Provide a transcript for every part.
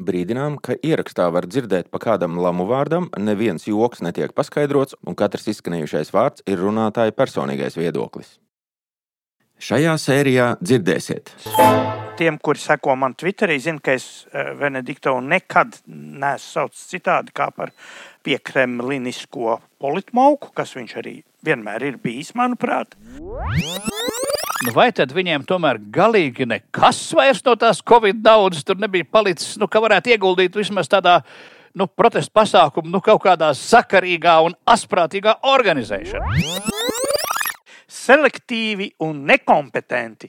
Brīdinām, ka ierakstā var dzirdēt pa kādam lamu vārdam, neviens joks netiek paskaidrots, un katrs izskanējušais vārds ir runātāja personīgais viedoklis. Šajā sērijā dzirdēsiet. Tiem, kuri seko man Twitterī, zina, ka es Venediktovu nekad neesmu saucis citādi kā par piekremlinisko politmauku, kas viņš arī vienmēr ir bijis, manuprāt. Nu, vai tad viņiem tomēr galīgi nekas vairs no tās Covid naudas tur nebija palicis, nu, ka varētu ieguldīt vismaz tādā nu, protesta pasākumu, nu, kaut kādā sakarīgā un asprātīgā organizēšanā? Selektīvi un nekompetenti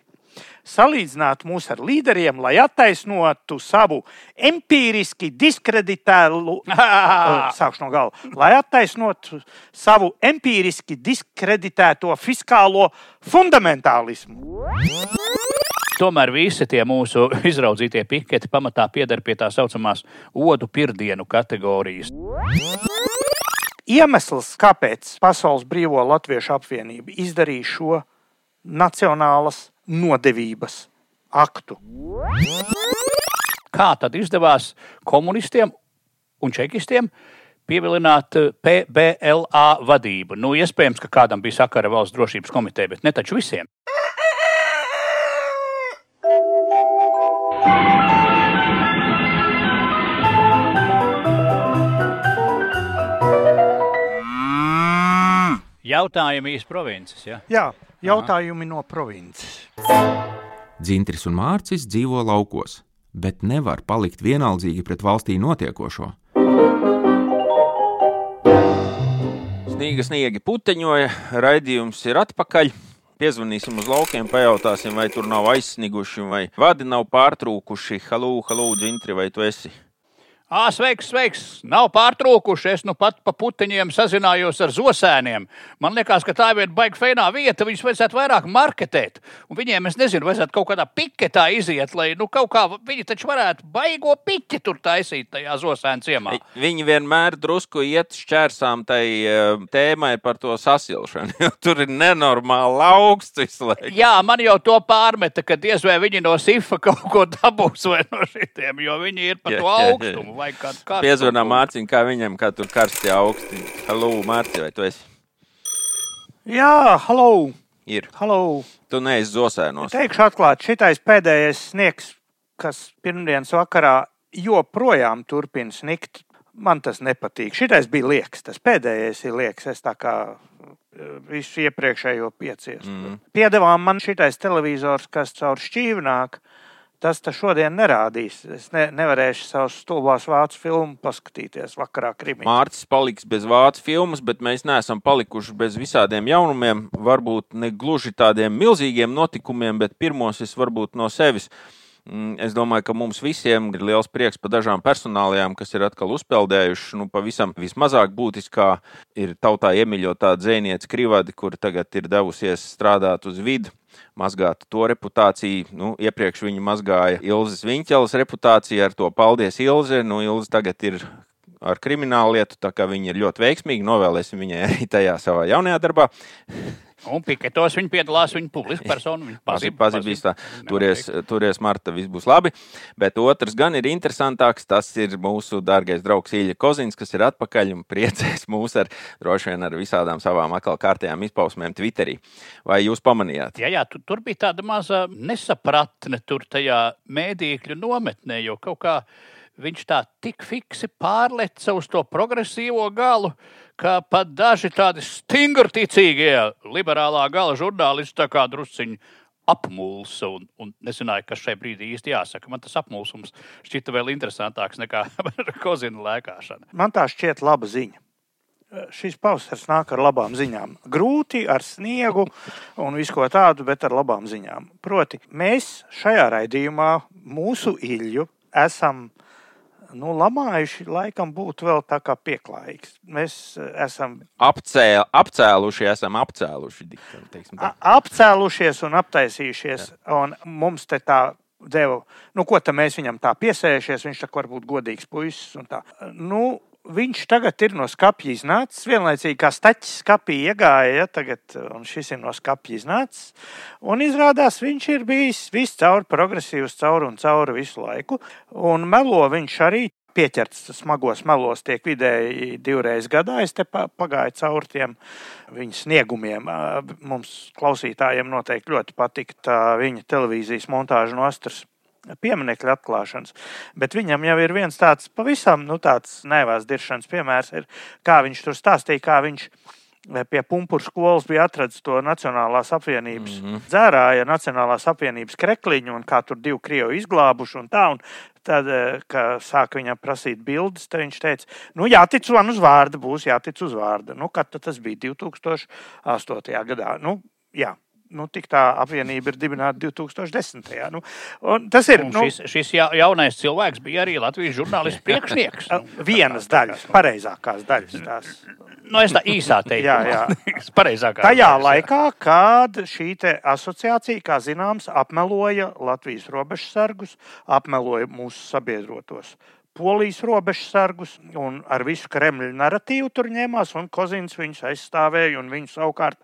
salīdzināt mūs ar līderiem, lai attaisnotu savu empiriski diskreditēlu, sākšu no gala, lai attaisnotu savu empiriski diskreditēto fiskālo fundamentālismu. Tomēr visi tie mūsu izraudzītie piketi pamatā pieder pie tā saucamās odu pirdienu kategorijas. Iemesls, kāpēc Pasaules Brīvo Latviešu apvienība izdarīja šo nacionālas nodevības aktu. Kā tad izdevās komunistiem un čekistiem pievilināt PBLA vadību? Nu, iespējams, ka kādam bija sakara valsts drošības komiteja, bet ne taču visiem. Jautājumi īstenībā provinces. Ja? Jā, jautājumi Aha. no provinces. Dzintris un Mārcis dzīvo laukos, bet nevar palikt vienaldzīgi pret valstī notiekošo. Sniega, sniegi puteņoja, raidījums ir atpakaļ. Piezvanīsim uz laukiem, pajautāsim, vai tur nav aizsniguši, vai vadi nav pārtrūkuši. Halū, halū, Dzintri, vai tu esi? Ā, sveiks, sveiks! Nav pārtrūkuši. Es nu pat pa puteņiem sazinājos ar zosēniem. Man liekas, ka tā ir viena baigta feinā vieta. Viņus vajadzētu vairāk marketēt. Un viņiem, es nezinu, vajadzētu kaut kādā piketā iziet, lai nu, kaut kā viņi taču varētu baigo piķi tur taisīt tajā zosēna ciemā. Viņi vienmēr drusku iet šķērsām tai tēmai par to sasilšanu. tur ir nenormāli augsts visu laiku. Jā, man jau to pārmeta, ka diez vai viņi no sifa kaut ko dabūs vai no šitiem, jo viņi ir par to augstumu vai kādu kārtu. Piezvanām Mārciņam, kā viņam, kā tur karstie augsti. Halo, Mārci, vai tu esi? Jā, halo! Ir. Halo! Tu neesi zosēnos. Teikšu atklāti, šitais pēdējais sniegs, kas pirmdienas vakarā joprojām turpina snikt, man tas nepatīk. Šitais bija liekas, tas pēdējais ir liekas. Es tā kā eh, visu iepriekšējo piecies. Mm. Piedevām man šitais televizors, kas caur šķīvi nāk tas šodien nerādīs. Es ne, nevarēšu savus stulbās vācu filmu paskatīties vakarā Krimā. Mārcis paliks bez vācu filmas, bet mēs neesam palikuši bez visādiem jaunumiem. Varbūt ne gluži tādiem milzīgiem notikumiem, bet pirmos es varbūt no sevis. Mm, es domāju, ka mums visiem ir liels prieks par dažām personālajām, kas ir atkal uzpeldējušas. Nu, pavisam vismazāk būtiskā ir tautā iemīļotā dzēniece Krivadi, kur tagad ir devusies strādāt uz vidu mazgāt to reputāciju. Nu, iepriekš viņa mazgāja Ilzas Viņķelas reputāciju ar to paldies Ilze. Nu, Ilze tagad ir ar kriminālu lietu, tā kā viņa ir ļoti veiksmīga. Novēlēsim viņai arī tajā savā jaunajā darbā. Un piketos viņi piedalās, viņa publiska persona. Viņa pazib, pazib, pazib, tā. Turies, turies, Marta, viss būs labi. Bet otrs gan ir interesantāks. Tas ir mūsu dārgais draugs Ilja Kozins, kas ir atpakaļ un priecēs mūs ar droši vien ar visādām savām atkal kārtējām izpausmēm Twitterī. Vai jūs pamanījāt? Jā, jā tur, tur bija tāda maza nesapratne tur tajā mēdīkļu nometnē, jo kaut kā viņš tā tik fiksi pārleca uz to progresīvo galu ka pat daži tādi stingrticīgie liberālā gala žurnālisti tā kā drusciņi apmulsa un, un nezināja, kas šai brīdī īsti jāsaka. Man tas apmulsums šķita vēl interesantāks nekā kozina lēkāšana. Man tā šķiet laba ziņa. Šis pavasaris nāk ar labām ziņām. Grūti ar sniegu un visu ko tādu, bet ar labām ziņām. Proti, mēs šajā raidījumā mūsu ilju esam nu, lamājuši laikam būtu vēl tā kā pieklājīgs. Mēs eh, esam Apcēl, apcēluši, esam apcēluši. Tā. Apcēlušies un aptaisījušies. Jā. Un mums te tā deva, nu, ko mēs viņam tā piesējušies. Viņš tā varbūt godīgs puisis. Nu, viņš tagad ir no skapja iznācis. Vienlaicīgi kā staķis skapī iegāja, ja, tagad, un šis ir no skapja iznācis. Un izrādās, viņš ir bijis viscaur progresīvs, caur un cauri visu laiku. Un melo viņš arī pieķerts smagos melos, tiek vidēji divreiz gadā. Es te pagāju cauri tiem viņa sniegumiem. Mums klausītājiem noteikti ļoti patika viņa televīzijas montāžu nostrs. Pieminiekļa atklāšanas, bet viņam jau ir viens tāds pavisam nu, tāds nevās diršanas piemērs, ir, kā viņš tur stāstīja, kā viņš pie pumpuru skolas bija atradzis to Nacionālās apvienības mm -hmm. dzērāja, Nacionālās apvienības krekliņu, un kā tur divi krievi izglābuši un tā. Un tad, kad sāka viņam prasīt bildes, tad viņš teica, nu, jātic man uz vārda, būs jātic uz vārda. Nu, kad tas bija 2008. gadā? Nu, jā nu, tik tā apvienība ir dibināta 2010. Nu, tas ir. Un nu, šis, šis jaunais cilvēks bija arī Latvijas žurnālists priekšnieks. Vienas daļas, pareizākās daļas. Tās. Nu, es tā īsā teiktu, jā, jā. pareizākā. Tajā daļas, laikā, jā. kad šī asociācija, kā zināms, apmeloja Latvijas robežsargus, apmeloja mūsu sabiedrotos polijas robežsargus un ar visu Kremļa narratīvu tur ņēmās. Kozins viņus aizstāvēja, un viņu savukārt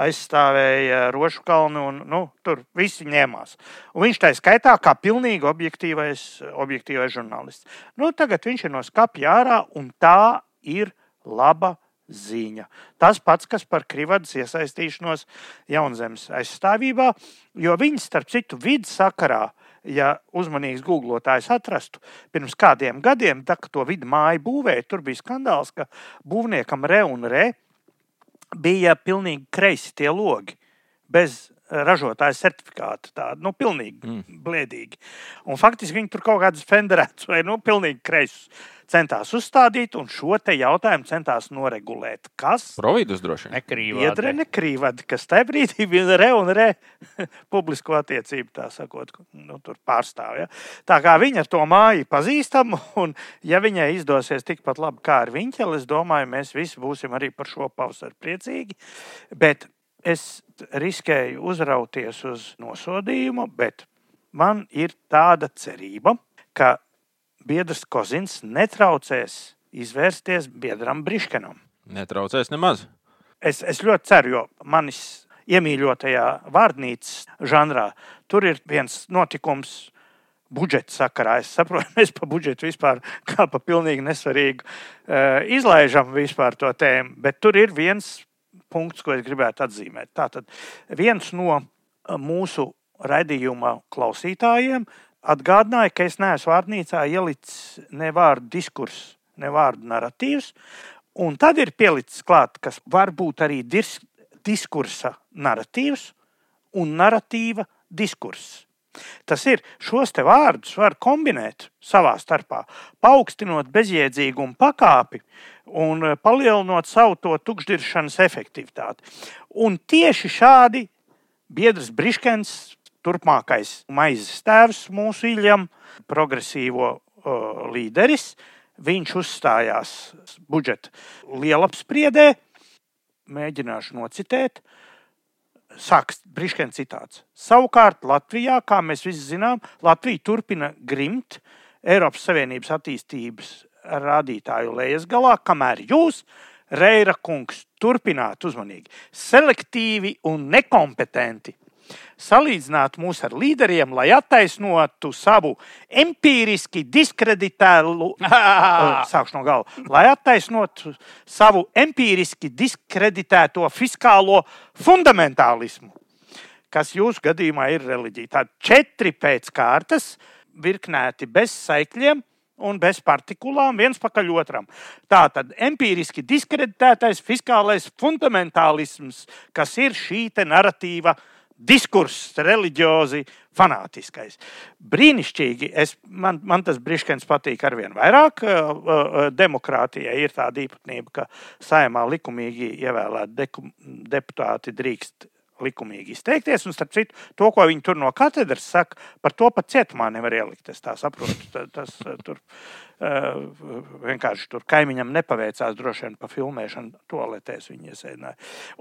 aizstāvēja Rošu kalnu. Un, nu, tur visi ņēmās. Un viņš tā skaitā kā pilnīgi objektīvais, objektīvais žurnālists. Nu, tagad viņš ir no skapja ārā, un tā ir laba ziņa. Tas pats, kas par Krivadas iesaistīšanos Jaunzemes aizstāvībā, jo viņi, starp citu, vidas sakarā ja uzmanīgs googlotājs atrastu, pirms kādiem gadiem, tā, kad to vidu māju būvēja, tur bija skandāls, ka būvniekam re un re bija pilnīgi kreisi tie logi. Bez ražotāja certifikātu. Tādu nu, pilnīgi mm. blēdīgi. Un faktiski viņi tur kaut kādas fenderētas vai nu, pilnīgi kreisus centās uzstādīt, un šo jautājumu centās noregulēt. Kas? Providus droši vien. Nekrīvādi. Iedre nekrīvādi, kas tajā brīdī bija re un re publisko attiecību, tā sakot, nu, tur pārstāv. Ja? Tā kā viņa ar to māju pazīstam, un ja viņai izdosies tikpat labi kā ar viņķeli, es domāju, mēs visi būsim arī par šo pavasaru priecīgi. Bet es riskēju uzrauties uz nosodījumu, bet man ir tāda cerība, ka biedrs Kozins netraucēs izvērsties biedram Briškenam. Netraucēs nemaz. Es, es ļoti ceru, jo manis iemīļotajā vārnīcas žanrā tur ir viens notikums. Budžeta sakarā es saprotu, mēs par budžetu vispār kā par pilnīgi nesvarīgu uh, izlaižam vispār to tēmu, bet tur ir viens punkts, ko es gribētu atzīmēt. Tātad viens no mūsu raidījuma klausītājiem atgādināja, ka es neesmu vārnīcā ielicis ne vārdu diskurss, ne vārdu narratīvs. Un tad ir pielicis klāt, kas var būt arī dis diskursa narratīvs un narratīva diskurss. Tas ir šos te vārdus var kombinēt savā starpā, paaugstinot bezjēdzīgumu pakāpi un palielinot savu to tukšdiršanas efektivitāti. Un tieši šādi biedrs Briškens turpmākais maizes tēvs mūsu īļam, progresīvo uh, līderis. Viņš uzstājās budžeta lielapspriedē, mēģināšu nocitēt. Sāks Briškens citāts. Savukārt Latvijā, kā mēs visi zinām, Latvija turpina grimt Eiropas Savienības attīstības rādītāju lejas galā, kamēr jūs, Reira kungs, turpināt uzmanīgi, selektīvi un nekompetenti salīdzināt mūs ar līderiem, lai attaisnotu savu empiriski diskreditētu, sākšu no gala, lai attaisnotu savu empiriski diskreditēto fiskālo fundamentālismu, kas jūsu gadījumā ir reliģija. Tātad četri pēc kārtas, virknēti bez saikļiem. Un bez partikulām viens pakaļ otram. Tā tad empiriski diskreditētais fiskālais fundamentālisms, kas ir šī narratīva uh, diskurss, reliģiozi, fanātiskais. Brīnišķīgi. Es, man, man tas brīškens patīk ar vien vairāk. Demokrātijai ir tāda īpatnība, ka saimā likumīgi ievēlēti deputāti drīkst likumīgi izteikties. Un, starp citu, to, ko viņi tur no katedras saka, par to pat cietumā nevar ielikt. Es tā saprotu. Tas, tas eh, tur uh, vienkārši tur kaimiņam nepaveicās droši vien pa filmēšanu toaletēs viņi iesēdināja.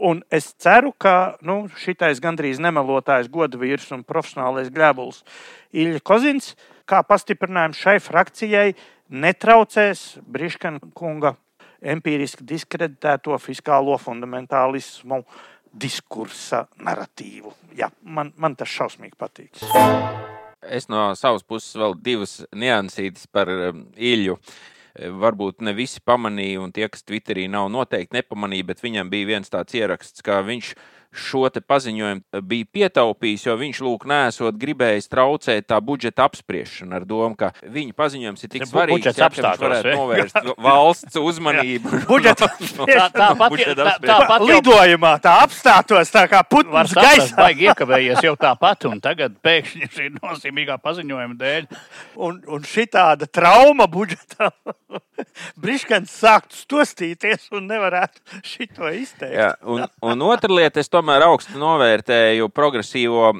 Un es ceru, ka nu, šitais gandrīz nemelotājs godvīrs un profesionālais gļēbulis Ilja Kozins, kā pastiprinājums šai frakcijai, netraucēs Briškana kunga empiriski diskreditēto fiskālo fundamentālismu diskursa narratīvu. Jā, man, man tas šausmīgi patīk. Es no savas puses vēl divas niansītas par um, Ilju. Varbūt ne visi pamanīja, un tie, kas Twitterī nav, noteikti nepamanīja, bet viņam bija viens tāds ieraksts, ka viņš šo paziņojumu bija pietaupījis, jo viņš lūk, nesot gribējis traucēt tā budžeta apspriešanu ar domu, ka viņa paziņojums ir tik svarīgs, ka viņš varētu vai? novērst valsts uzmanību. Budžeta Tā, tāpat, lidojumā tā apstātos tā kā putns gaisā. baigi iekavējies jau tāpat, un tagad pēkšņi šī nozīmīgā paziņojuma dēļ. Un, un šī tāda trauma budžetā. Briškans sāktu stostīties un nevarētu šito izteikt. Jā, un, un otra lieta, es tomēr augstu novērtēju progresīvo uh,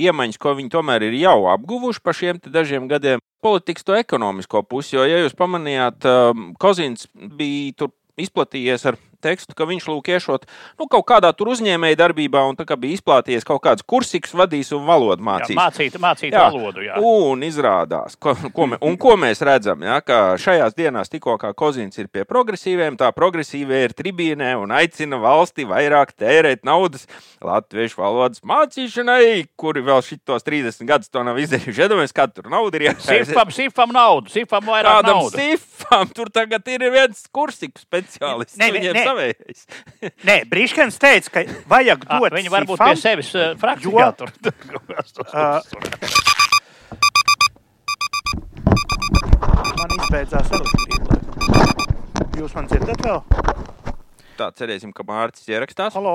iemaņas, ko viņi tomēr ir jau apguvuši pa šiem dažiem gadiem. Politikas to ekonomisko pusi, jo, ja jūs pamanījāt, uh, Kozins bija tur izplatījies ar tekstu, ka viņš lūk iešot nu, kaut kādā tur uzņēmēja darbībā un tā kā bija izplatījies kaut kāds kursiks, vadīs un valodu Jā, mācīs. mācīt, mācīt Jā. valodu. Jā. Un izrādās, ko, ko, mē, un ko mēs redzam, ja, ka šajās dienās tikko kā Kozins ir pie progresīviem, tā progresīvie ir tribīnē un aicina valsti vairāk tērēt naudas latviešu valodas mācīšanai, kuri vēl šitos 30 gadus to nav izdarījuši. Iedomājieties, kā tur nauda ir jāsaka. Sifam, sifam naudu, sifam vairāk Kādam naudas. sifam tur tagad ir viens kursiks speciālists. Ne, ne. Savējais. Nē, Briškans teica, ka vajag dot Viņi varbūt pie sevis uh, frakcijā jo- tur. Man izbeidzās elektrība. Jūs man dzirdat vēl? Tā cerēsim, ka Mārcis ierakstās. Halo!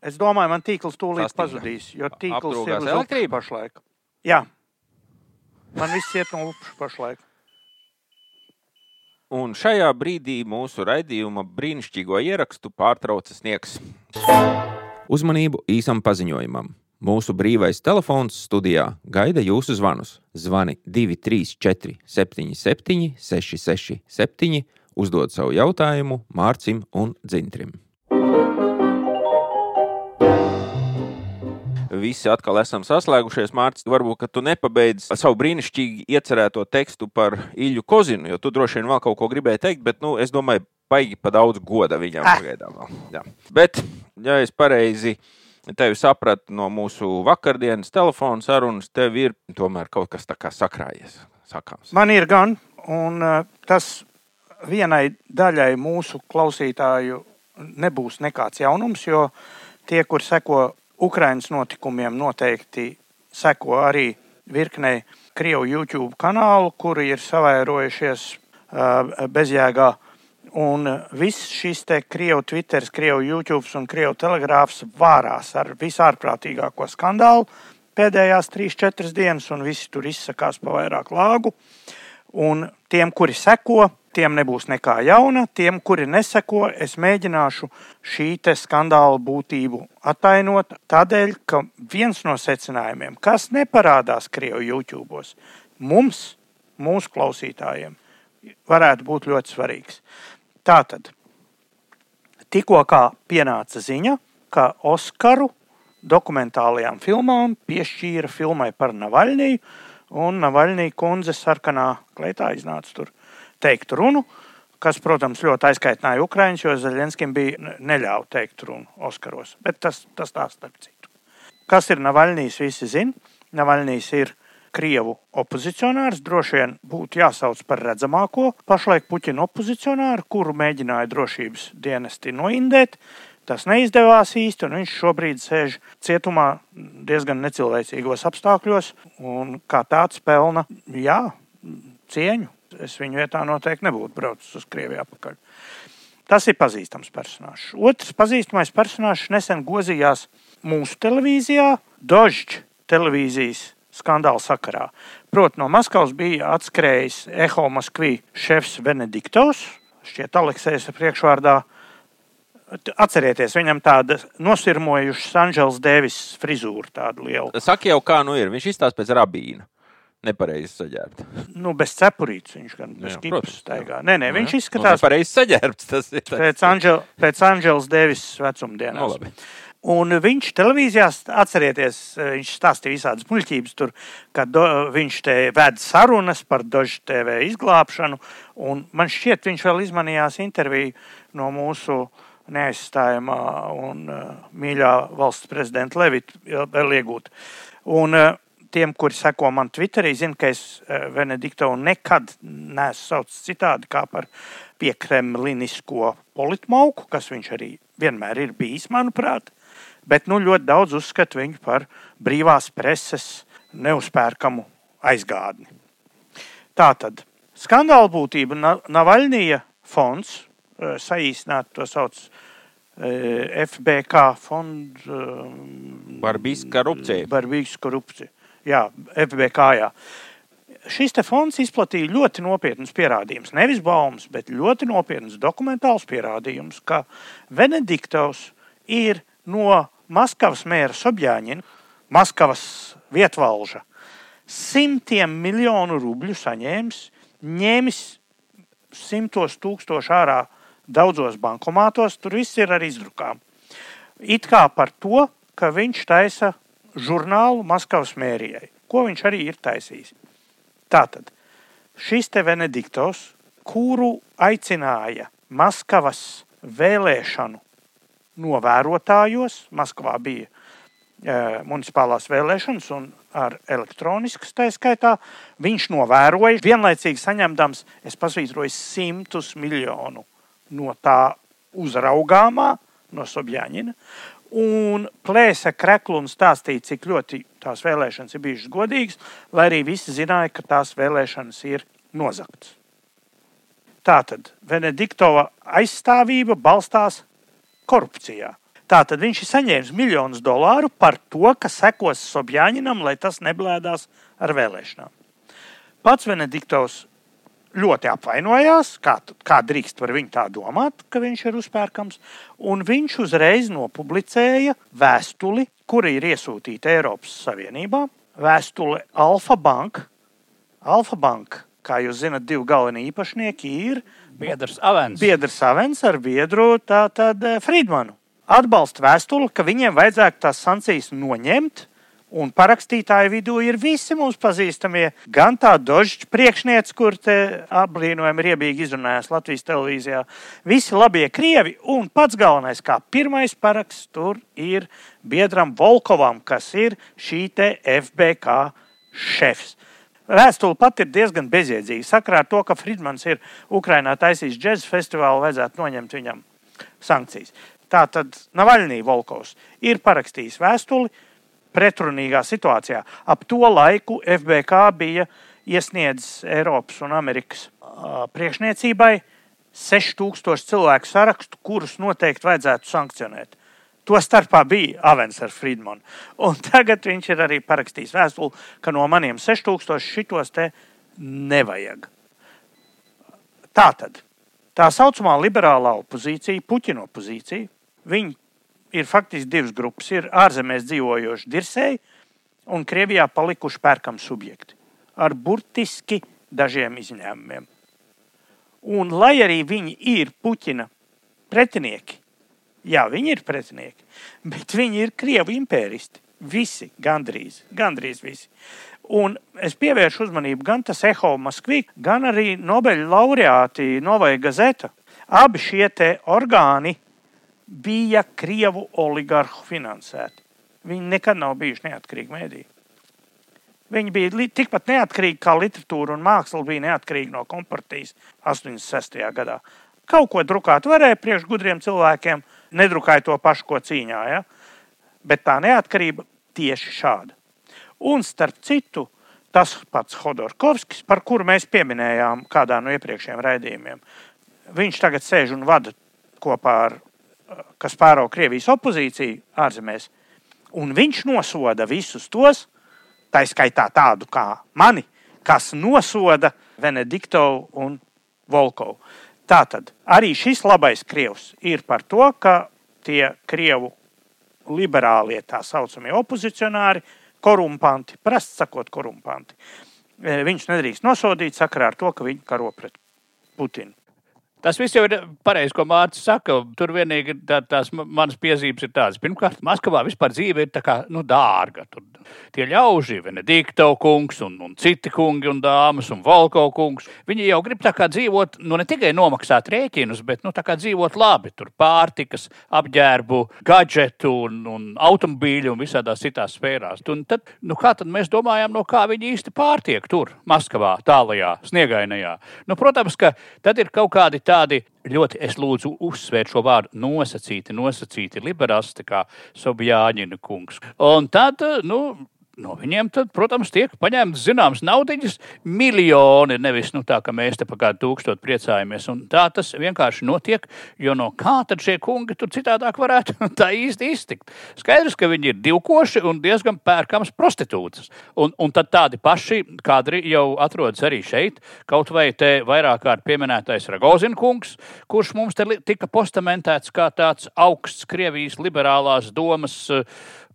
Es domāju, man tīkls tūlīt Sastinga. pazudīs, jo tīkls Aptrūkās ir elektrība? pašlaik. Jā. Man viss iet no upšu pašlaik. Un šajā brīdī mūsu raidījuma brīnišķīgo ierakstu pārtrauca sniegs. Uzmanību īsam paziņojumam. Mūsu brīvais telefons studijā gaida jūsu zvanus. Zvani 234, 77, 667, uzdod savu jautājumu Mārcim un Dzintrim. Visi atkal esam saslēgušies. Mārcis, varbūt tu nepabeidzi savu brīnišķīgi iecerēto tekstu par Ilju Kozinu, jo tu droši vien vēl kaut ko gribēji teikt, bet nu, es domāju, baigi pa daudz goda viņam Ah. pagaidām. Jā. Bet, ja es pareizi tevi sapratu no mūsu vakardienas telefona sarunas, tev ir tomēr kaut kas tā kā sakrājies. Sakāms. Man ir gan, un uh, tas vienai daļai mūsu klausītāju nebūs nekāds jaunums, jo tie, kur seko Ukraiņas notikumiem, noteikti seko arī virknei Krievu YouTube kanālu, kuri ir savairojušies uh, bezjēgā. Un viss šis te Krievu Twitter, Krievu YouTube un Krievu telegrāfs vārās ar visārprātīgāko skandālu pēdējās 3-4 dienas, un visi tur izsakās pa vairāk lāgu. Un tiem, kuri seko, tiem nebūs nekā jauna. Tiem, kuri neseko, es mēģināšu šī skandāla būtību attainot. Tādēļ, ka viens no secinājumiem, kas neparādās Krievijas YouTube, mums, mūsu klausītājiem, varētu būt ļoti svarīgs. Tātad, tikko pienāca ziņa, ka Oskaru dokumentālajām filmām piešķīra filmai par Navaļniju, un Navaļnija kundze sarkanā kleitā iznāca tur teikt runu, kas, protams, ļoti aizkaitināja Ukraiņus, jo Zaļenskim bija ne- neļāva teikt runu Oskaros. Bet tas, tas tā starp citu. Kas ir Navaļnijas, visi zina. Navaļnijas ir Krievu opozicionārs, droši vien būtu jāsauc par redzamāko pašlaik Puķina opozicionāru, kuru mēģināja drošības dienesti noindēt. Tas neizdevās īsti, un viņš šobrīd sēž cietumā diezgan necilvēcīgos apstākļos, un kā tāds pelna, jā, cieņu. Es viņu vietā noteikti nebūtu braucis uz Krieviju atpakaļ. Tas ir pazīstams personāžs. Otrs pazīstamais personāžs nesen gozījās mūsu televīzijā, Dožģa televīzijas skandāla sakarā. Proti, no Maskavas bija atskrējis Eho Maskvī šefs Benediktovs, šķiet, Aleksējs priekšvārdā. Atcerieties, viņam tāda nosirmojuša Sanžels Devis frizūra, tāda liela. Saki jau, kā nu ir. Viņš izstāsta pēc rabīna. Nepareizi saģērbta. Nu, bez cepurītes viņš gan bez Jā, kipas jā. staigā. Nē, nē, viņš Nu, izskatās nepareizi saģērbts. Tas ir pēc, Anžel, pēc Anžels Devis vecumdienās. Nu, labi. Un viņš televīzijā, atcerieties, viņš stāstīja visādas muļķības, tur, kad do, viņš te ved sarunas par Dožu TV izglābšanu. Man šķiet, viņš vēl izmanījās interviju no mūsu neaizstājamā un uh, mīļā valsts prezidenta Levita vēl iegūt. Un, uh, tiem, kuri seko man Twitterī, zina, ka es uh, Benediktovu nekad neesmu saucis citādi kā par piekremlinisko politmauku, kas viņš arī vienmēr ir bijis, manuprāt bet nu, ļoti daudz uzskata viņu par brīvās preses neuzpērkamu aizgādni. Tātad skandāla būtība Navaļnija fonds, e, saīsināt to sauc e, FBK fonds. Barbīs korupcija. Barbīs korupcija. Jā, FBK. Jā. Šis fonds izplatīja ļoti nopietnus pierādījumus. Nevis baumas, bet ļoti nopietnus dokumentālus pierādījumus, ka Venediktovs ir no Maskavas mēra Sobjāņina, Maskavas vietvalža, simtiem miljonu rubļu saņēmis, ņēmis simtos tūkstošu ārā daudzos bankomātos, tur viss ir ar izdrukām. It kā par to, ka viņš taisa žurnālu Maskavas mērijai, ko viņš arī ir taisījis. Tātad šis te Venediktos, kuru aicināja Maskavas vēlēšanu novērotājos. Maskavā bija e, municipālās vēlēšanas un ar elektroniskas tā skaitā. Viņš novēroja, vienlaicīgi saņemdams, es pasvītroju, simtus miljonu no tā uzraugāmā, no Sobjaņina. Un plēsa kreklu un stāstīja, cik ļoti tās vēlēšanas ir bijušas godīgas, lai arī visi zināja, ka tās vēlēšanas ir nozagtas. Tātad Venediktova aizstāvība balstās korupcijā. Tātad viņš ir saņēmis miljonus dolāru par to, ka sekos Sobjāņinam, lai tas neblēdās ar vēlēšanām. Pats Venediktovs ļoti apvainojās, kā, kā drīkst par viņu tā domāt, ka viņš ir uzpērkams, un viņš uzreiz nopublicēja vēstuli, kura ir iesūtīta Eiropas Savienībā. Vēstule Alfa Bank. Alfa Bank, kā jūs zinat, divi galvenie īpašnieki ir Biedrs Avens. Biedrs Avens ar biedru tātad eh, Friedmanu. Atbalsta vēstuli, ka viņiem vajadzētu tās sankcijas noņemt. Un parakstītāju vidū ir visi mums pazīstamie. Gan tā Dožģa priekšniece, kur te apbrīnojami riebīgi izrunājās Latvijas televīzijā, visi labie krievi. Un pats galvenais, kā pirmais paraksts, tur ir biedram Volkovam, kas ir šī FBK šefs. Vēstule pat ir diezgan bezjēdzīga. Sakrā ar to, ka Friedmans ir Ukrainā taisījis džēzus festivālu, vajadzētu noņemt viņam sankcijas. Tā tad Navaļnī Volkovs ir parakstījis vēstuli pretrunīgā situācijā. Ap to laiku FBK bija iesniedzis Eiropas un Amerikas priekšniecībai 6000 cilvēku sarakstu, kurus noteikti vajadzētu sankcionēt. To starpā bija Avens ar Friedmanu. Un tagad viņš ir arī parakstījis vēstuli, ka no maniem 6000 šitos te nevajag. Tā tad tā saucamā liberālā opozīcija, Puķina opozīcija, viņi ir faktiski divas grupas. Ir ārzemēs dzīvojoši dirsēji un Krievijā palikuši pērkami subjekti ar burtiski dažiem izņēmumiem. Un lai arī viņi ir Puķina pretinieki, Jā, viņi ir pretinieki, bet viņi ir krievu impēristi. Visi, gandrīz, gandrīz visi. Un es pievēršu uzmanību gan tas Eho Maskvī, gan arī Nobeļa laureāti Novaja Gazeta. Abi šie orgāni bija krievu oligarhu finansēti. Viņi nekad nav bijuši neatkarīgi mēdī. Viņi bija tikpat neatkarīgi kā literatūra un māksla bija neatkarīga no kompartijas 86. gadā. Kaut ko drukāt varēja priekš gudriem cilvēkiem, nedrukāja to pašu, ko cīņā. Ja? Bet tā neatkarība tieši šāda. Un starp citu, tas pats Hodorkovskis, par kuru mēs pieminējām kādā no iepriekšējiem raidījumiem, viņš tagad sēž un vada kopā ar Kaspāro Krievijas opozīciju ārzemēs. Un viņš nosoda visus tos, tā skaitā tādu kā mani, kas nosoda Venediktovu un Volkovu. Tātad arī šis labais krievs ir par to, ka tie krievu liberālie, tā saucamie opozicionāri, korumpanti, prasti sakot, korumpanti. E, viņus nedrīkst nosodīt sakarā ar to, ka viņi karo pret Putinu. Tas viss jau ir pareizi, ko Mārcis saka. Tur vienīgi tā, tās manas piezīmes ir tādas. Pirmkārt, Maskavā vispār dzīve ir kā, nu, dārga. Tur tie ļauži, Venedikto kungs un, un citi kungi un dāmas un Volko kungs. Viņi jau grib tā kā dzīvot, nu, ne tikai nomaksāt rēķinus, bet nu, dzīvot labi. Tur pārtikas, apģērbu, gadžetu un, un automobīļu un visādās citās sfērās. Un tad, nu, kā tad mēs domājam, no kā viņi īsti pārtiek tur, Maskavā, tālajā, sniegainajā? Nu, protams, ka tad ir kaut kādi tādi ļoti, es lūdzu, uzsvērt šo vārdu nosacīti, nosacīti liberālisti, kā Sobjāņina kungs. Un tad, nu, no viņiem, tad, protams, tiek paņemts zināms naudiņas, miljoni, nevis nu, tā, ka mēs te pa kādu tūkstotu priecājamies. Un tā tas vienkārši notiek, jo no kā tad šie kungi tur citādāk varētu tā īsti iztikt? Skaidrs, ka viņi ir divkoši un diezgan pērkams prostitūtas. Un, un tad tādi paši kadri jau atrodas arī šeit, kaut vai te vairāk kārt pieminētais Ragozina kungs, kurš mums te tika postamentēts kā tāds augsts Krievijas liberālās domas uh,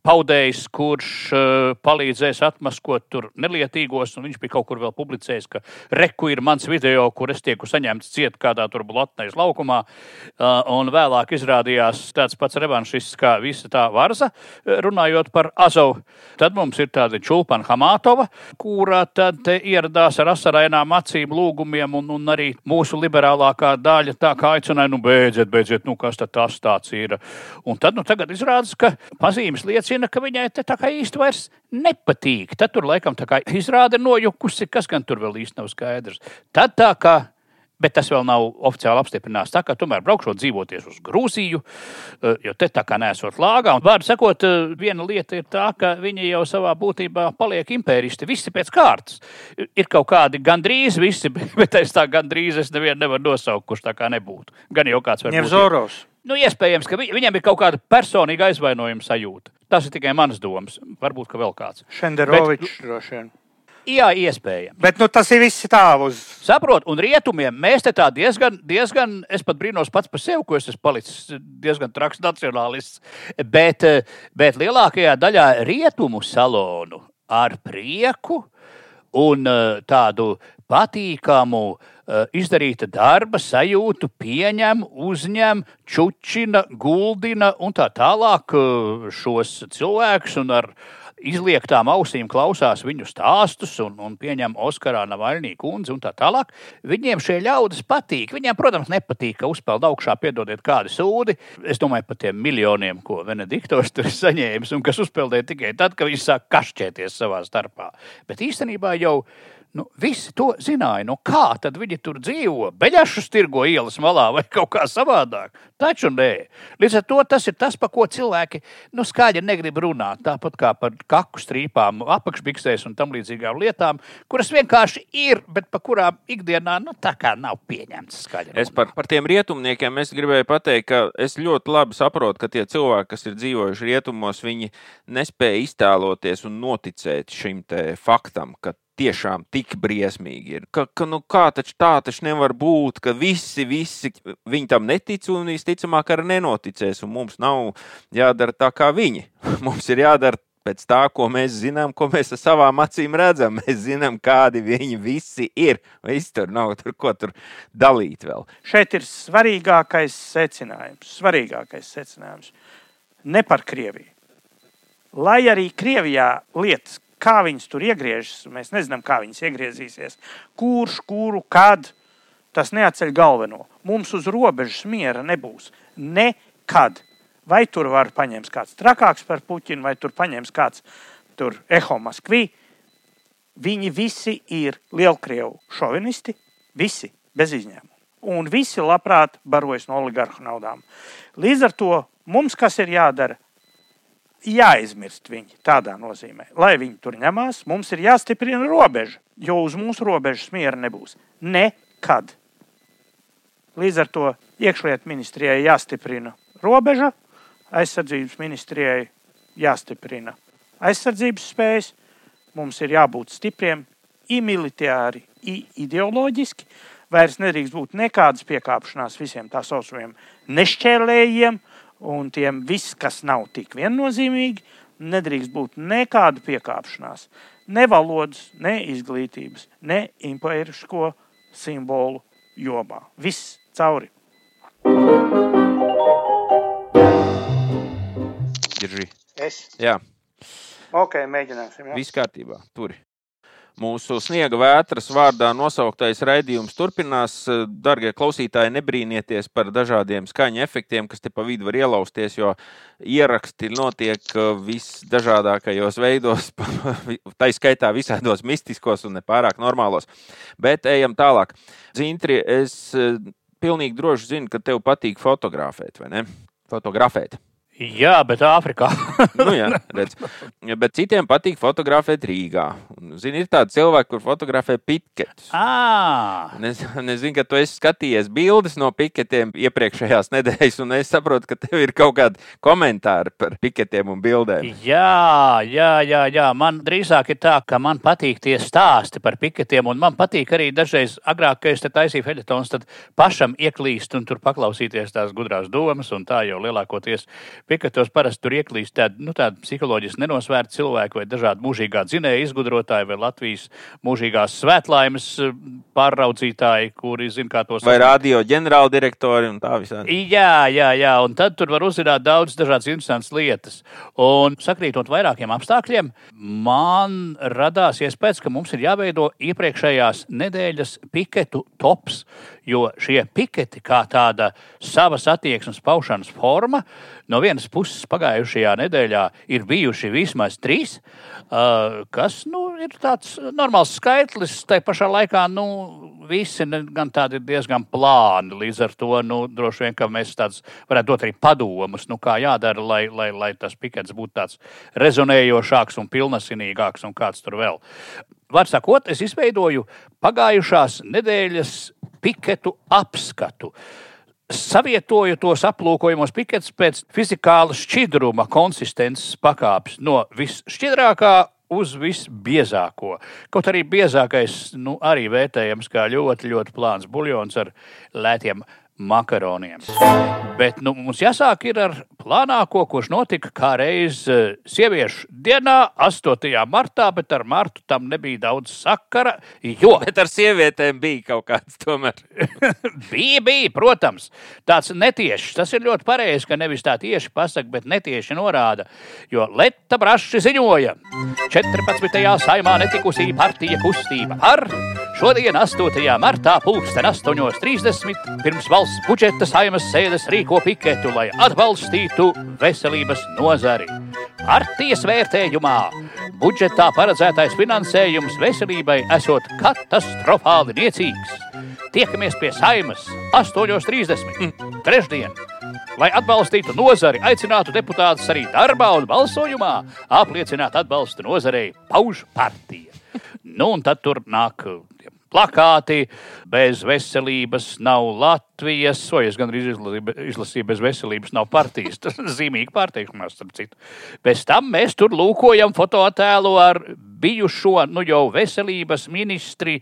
paudējs, kurš uh, palīdzēs atmaskot tur nelietīgos, un viņš bija kaut kur vēl publicējis, ka reku ir mans video, kur es tieku saņemts ciet kādā tur blatnais laukumā, uh, un vēlāk izrādījās tāds pats revanšists kā visa tā varza, runājot par Azovu. Tad mums ir tāda Čulpana Hamatova, kura tad ieradās ar asarainām acīm lūgumiem, un, un arī mūsu liberālākā daļa tā kā aicināja, nu beidziet, beidziet, nu kas tad tas tāds ir. Un tad, nu tagad izrādās, ka pazīmes liecina, liecina, ka viņai tā kā īsti vairs nepatīk. Tad tur laikam tā kā izrāda nojukusi, kas gan tur vēl īsti nav skaidrs. Tad tā kā Bet tas vēl nav oficiāli apstiprināts. Tā kā tomēr braukšot dzīvoties uz Grūziju, eh, jo te tā kā nesot lāgā. Un, vārdu sakot, eh, viena lieta ir tā, ka viņi jau savā būtībā paliek impēristi. Visi pēc kārtas. Ir kaut kādi gandrīz visi, bet es tā gandrīz es nevienu nevaru nosaukt, kurš tā kā nebūtu. Gan jau kāds var būt. Nevzorovs. Nu, iespējams, ka vi, viņam ir kaut kāda personīga aizvainojuma sajūta. Tas ir tikai mans domas. Varbūt, ka vēl kāds. Šenderovičs droši vien. Jā, iespējams. Bet nu, tas ir viss tā uz. Saprotu, un rietumiem mēs te tā diezgan, diezgan, es pat brīnos pats par sevi, ko es esmu palicis diezgan traks nacionālists. Bet, bet lielākajā daļā rietumu salonu ar prieku un tādu patīkamu uh, Eh, izdarīta darba sajūtu, pieņem, uzņem, čučina, guldina un tā tālāk eh, šos cilvēkus un ar izliektām ausīm klausās viņu stāstus un, un pieņem Oskarā Navaļnī kundzi un tā tālāk. Viņiem šie ļaudis patīk. Viņiem, protams, nepatīk, ka uzpeld augšā, piedodiet, kādi sūdi. Es domāju par tiem miljoniem, ko Venediktos tur ir saņēmis un kas uzpeldēja tikai tad, kad viņi sāk kašķēties savā starpā. Bet īstenībā jau Nu, visi to zināja. Nu, kā tad viņi tur dzīvo? Beļašus tirgo ielas malā vai kaut kā savādāk. Taču nē. Līdz ar to tas ir tas, par ko cilvēki nu, skaļi negrib runāt. Tāpat kā par kaku strīpām, apakšbiksēs un tam līdzīgām lietām, kuras vienkārši ir, bet par kurām ikdienā nu, tā kā nav pieņemts skaļi. Runāt. Es par, par tiem rietumniekiem gribēju pateikt, ka es ļoti labi saprotu, ka tie cilvēki, kas ir dzīvojuši rietumos, viņi nespēja iztēloties un noticēt šim faktam, ka tiešām tik briesmīgi ir. Ka, ka, nu, kā taču tā taču nevar būt, ka visi, visi viņi tam netic un visticamāk arī nenoticēs. Un mums nav jādara tā kā viņi. Mums ir jādara pēc tā, ko mēs zinām, ko mēs ar savām acīm redzam. Mēs zinām, kādi viņi visi ir. Viss tur nav tur, ko tur dalīt vēl. Šeit ir svarīgākais secinājums. Svarīgākais secinājums. Ne par Krieviju. Lai arī Krievijā lietas kā viņas tur iegriežas, mēs nezinām, kā viņas iegriezīsies, kurš, kuru, kad. Tas neatceļ galveno. Mums uz robežas miera nebūs. Nekad. Vai tur var paņemt kāds trakāks par puķinu, vai tur paņems kāds tur eho Maskvī. Viņi visi ir lielkrievu šovinisti, visi bez izņēmuma. Un visi labprāt barojas no oligarhu naudām. Līdz ar to mums kas ir jādara? Jāizmirst viņi tādā nozīmē. Lai viņi tur ņemās, mums ir jāstiprina robeža, jo uz mūsu robežas miera nebūs. Nekad. Līdz ar to iekšlietu ministrijai jāstiprina robeža, aizsardzības ministrijai jāstiprina aizsardzības spējas, mums ir jābūt stipriem, imilitāri, ideoloģiski. Vairs nedrīkst būt nekādas piekāpšanās visiem tā saucamajiem nešķēlējiem, uh, un tiem viss, kas nav tik viennozīmīgi, nedrīkst būt nekāda piekāpšanās. Ne valodas, ne izglītības, ne impērisko simbolu jomā. Viss cauri. Girži. Es. Jā, Ok, mēģināsim. Jā. viss kārtībā. Tur. Mūsu sniega vētras vārdā nosauktais raidījums turpinās. Darbie klausītāji, nebrīnieties par dažādiem skaņu efektiem, kas te pa vidu var ielausties, jo ieraksti notiek uh, visdažādākajos veidos, tā skaitā visādos mistiskos un nepārāk normālos. Bet ejam tālāk. Zintri, es uh, pilnīgi droši zinu, ka tev patīk fotografēt, vai ne? Fotografēt. Jā, bet Āfrikā. nu, jā, redz. Bet citiem patīk fotografēt Rīgā. Zini, ir tādi cilvēki, kur fotografē piketus. À, Es nezinu, ka tu esi skatījies bildes no piketiem iepriekšējās nedēļas, un es saprotu, ka tev ir kaut kādi komentāri par piketiem un bildēm. jā, jā, jā, jā. Man drīzāk ir tā, ka man patīk tie stāsti par piketiem, un man patīk arī dažreiz agrāk, kad es te taisīju feļetons, tad pašam ieklīst un tur paklausīties tās gudrās domas, un tā jau lielākoties piketos parasti tur ieklīst tādi, nu, tādi psiholoģiski nenosvērti cilvēki vai dažādi mūžīgā dzinēja izgudrotāji vai Latvijas mūžīgās svētlaimes eh, pārraudzītāji, kuri zina, kā tos Vai radio ģenerāldirektori un tā visādi. Jā, jā, jā, un tad tur var uzzināt daudz dažādas interesantas lietas. Un sakrītot vairākiem apstākļiem, man radās iespējas, ka mums ir jāveido iepriekšējās nedēļas piketu tops, jo šie piketi kā tāda savas attieksmes paušanas forma no vienas puses pagājušajā nedēļā ir bijuši vismaz trīs, kas nu, ir tāds normāls skaitlis. Tā pašā laikā nu, visi gan tādi diezgan plāni. Līdz ar to nu, droši vien mēs tāds varētu dot arī padomus, nu, kā jādara, lai, lai, lai tas pikets būtu tāds rezonējošāks un pilnasinīgāks un kāds tur vēl. Var sakot, es izveidoju pagājušās nedēļas piketu apskatu savietoju tos aplūkojamos piketus pēc fizikāla šķidruma konsistences pakāpes no visšķidrākā uz visbiezāko. Kaut arī biezākais nu, arī vērtējams kā ļoti, ļoti plāns buļļons ar lētiem makaroniem. Bet nu, mums jāsāk ar plānāko, kurš notika kā reiz eh, sieviešu dienā, 8. martā, bet ar martu tam nebija daudz sakara, jo Bet ar sievietēm bija kaut kāds tomēr. bija, bija, protams, tāds netiešs. Tas ir ļoti pareizi, ka nevis tā tieši pasakā, bet netieši norāda. Jo Leta Brašs ziņoja, 14. saimā netikusī partija kustība par šodien, 8. martā, pulksten 8.30. pirms valsts budžeta saimas sēdes rīko piketu, lai atbalstītu veselības nozari. Partijas vērtējumā budžetā paredzētais finansējums veselībai esot katastrofāli niecīgs. Tiekamies pie saimas 8.30. trešdien. Lai atbalstītu nozari, aicinātu deputātus arī darbā un balsojumā apliecināt atbalstu nozarei pauž partija. Nu, un tad tur nāk plakāti, bez veselības nav Latvijas, vai es gandrīz izlasīju, bez veselības nav partijas. Tas ir zīmīgi pārteikšanās, starp citu. Bez tam mēs tur lūkojam fotoattēlu ar bijušo, nu jau veselības ministri.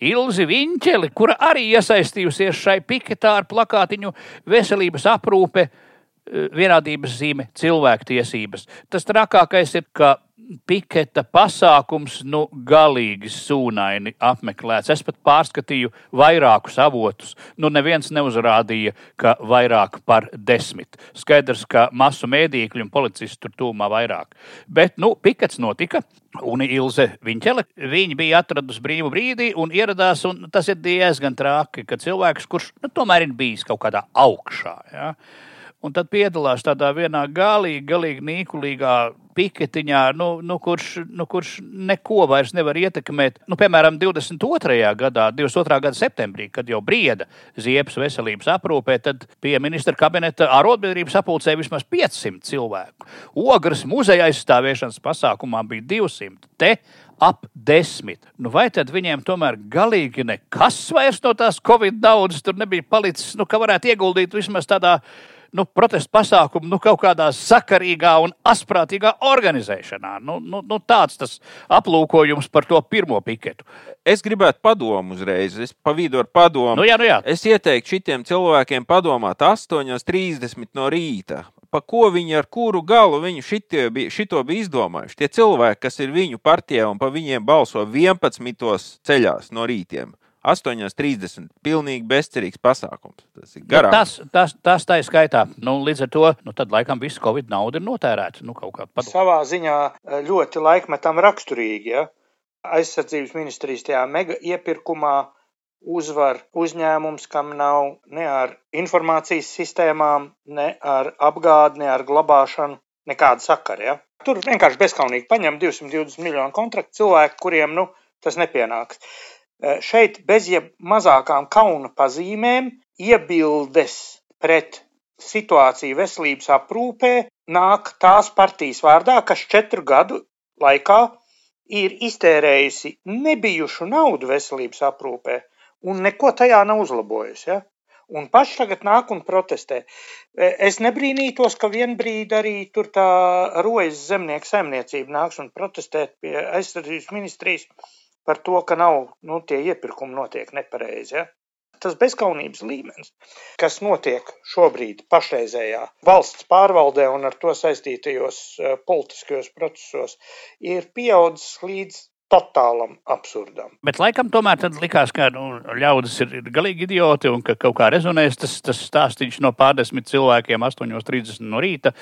Ilzi Viņķeli, kura arī iesaistījusies šai piketā ar plakātiņu veselības aprūpe, vienādības zīme, cilvēktiesības. Tas trakākais ir, ka piketa pasākums nu galīgi sūnaini apmeklēts. Es pat pārskatīju vairākus avotus. Nu, neviens neuzrādīja, ka vairāk par desmit. Skaidrs, ka masu mēdīkļu un policistu tur tūmā vairāk. Bet, nu, pikets notika. Un Ilze Viņķele, viņa bija atradusi brīvu brīdi un ieradās, un tas ir diezgan traki, ka cilvēks, kurš nu, tomēr ir bijis kaut kādā augšā, ja, un tad piedalās tādā vienā galīgi, galīgi nīkulīgā piketiņā, nu, nu, kurš, nu, kurš neko vairs nevar ietekmēt. Nu, piemēram, 22. gadā, 22. gada septembrī, kad jau brieda ziepes veselības aprūpē, tad pie ministra kabineta arotbiedrības sapulcē vismaz 500 cilvēku. Ogres muzeja aizstāvēšanas pasākumā bija 200. Te ap desmit. Nu, vai tad viņiem tomēr galīgi nekas vairs no tās Covid naudas tur nebija palicis, nu, ka varētu ieguldīt vismaz tādā nu, protesta pasākumu nu, kaut kādā sakarīgā un asprātīgā organizēšanā. Nu, nu, nu, tāds tas aplūkojums par to pirmo piketu. Es gribētu padomu uzreiz. Es pa vidu ar padomu. Nu, jā, nu, jā. Es ieteiktu šitiem cilvēkiem padomāt 8.30 no rīta. Pa ko viņi ar kuru galu viņu bija, šito bija izdomājuši? Tie cilvēki, kas ir viņu partijā un pa viņiem balso 11. ceļās no rītiem. 8.30. Pilnīgi bezcerīgs pasākums. Tas ir Nu, garām. tas, tas, tas tā ir skaitā. Nu, līdz ar to nu, tad, laikam viss Covid nauda ir notērēta. Nu, kaut kā padod. Savā ziņā eh, ļoti laikmetam raksturīgi. Ja? Aizsardzības ministrijas tajā mega iepirkumā uzvar uzņēmums, kam nav ne ar informācijas sistēmām, ne ar apgādi, ne ar glabāšanu nekāda sakara. Ja? Tur vienkārši bezskaunīgi paņem 220 miljonu kontraktu cilvēku, kuriem nu, tas nepienāks. Eh, Šeit bez jeb mazākām kauna pazīmēm iebildes pret situāciju veselības aprūpē nāk tās partijas vārdā, kas četru gadu laikā ir iztērējusi nebijušu naudu veselības aprūpē un neko tajā nav uzlabojusi. Ja? Un paši tagad nāk un protestē. E, Es nebrīnītos, ka vienbrīd arī tur tā rojas zemnieku saimniecība nāks un protestēt pie aizsardzības ministrijas par to, ka nav, nu, tie iepirkumi notiek nepareizi. Ja? Tas bezskaunības līmenis, kas notiek šobrīd pašreizējā valsts pārvaldē un ar to saistītajos eh, politiskajos procesos, ir pieaudzis līdz totālam absurdam. Bet laikam tomēr likās, ka nu, ļaudis ir, ir galīgi idioti un ka kaut kā rezonēs tas, tas stāstīns no pārdesmit cilvēkiem 8.30 no rīta.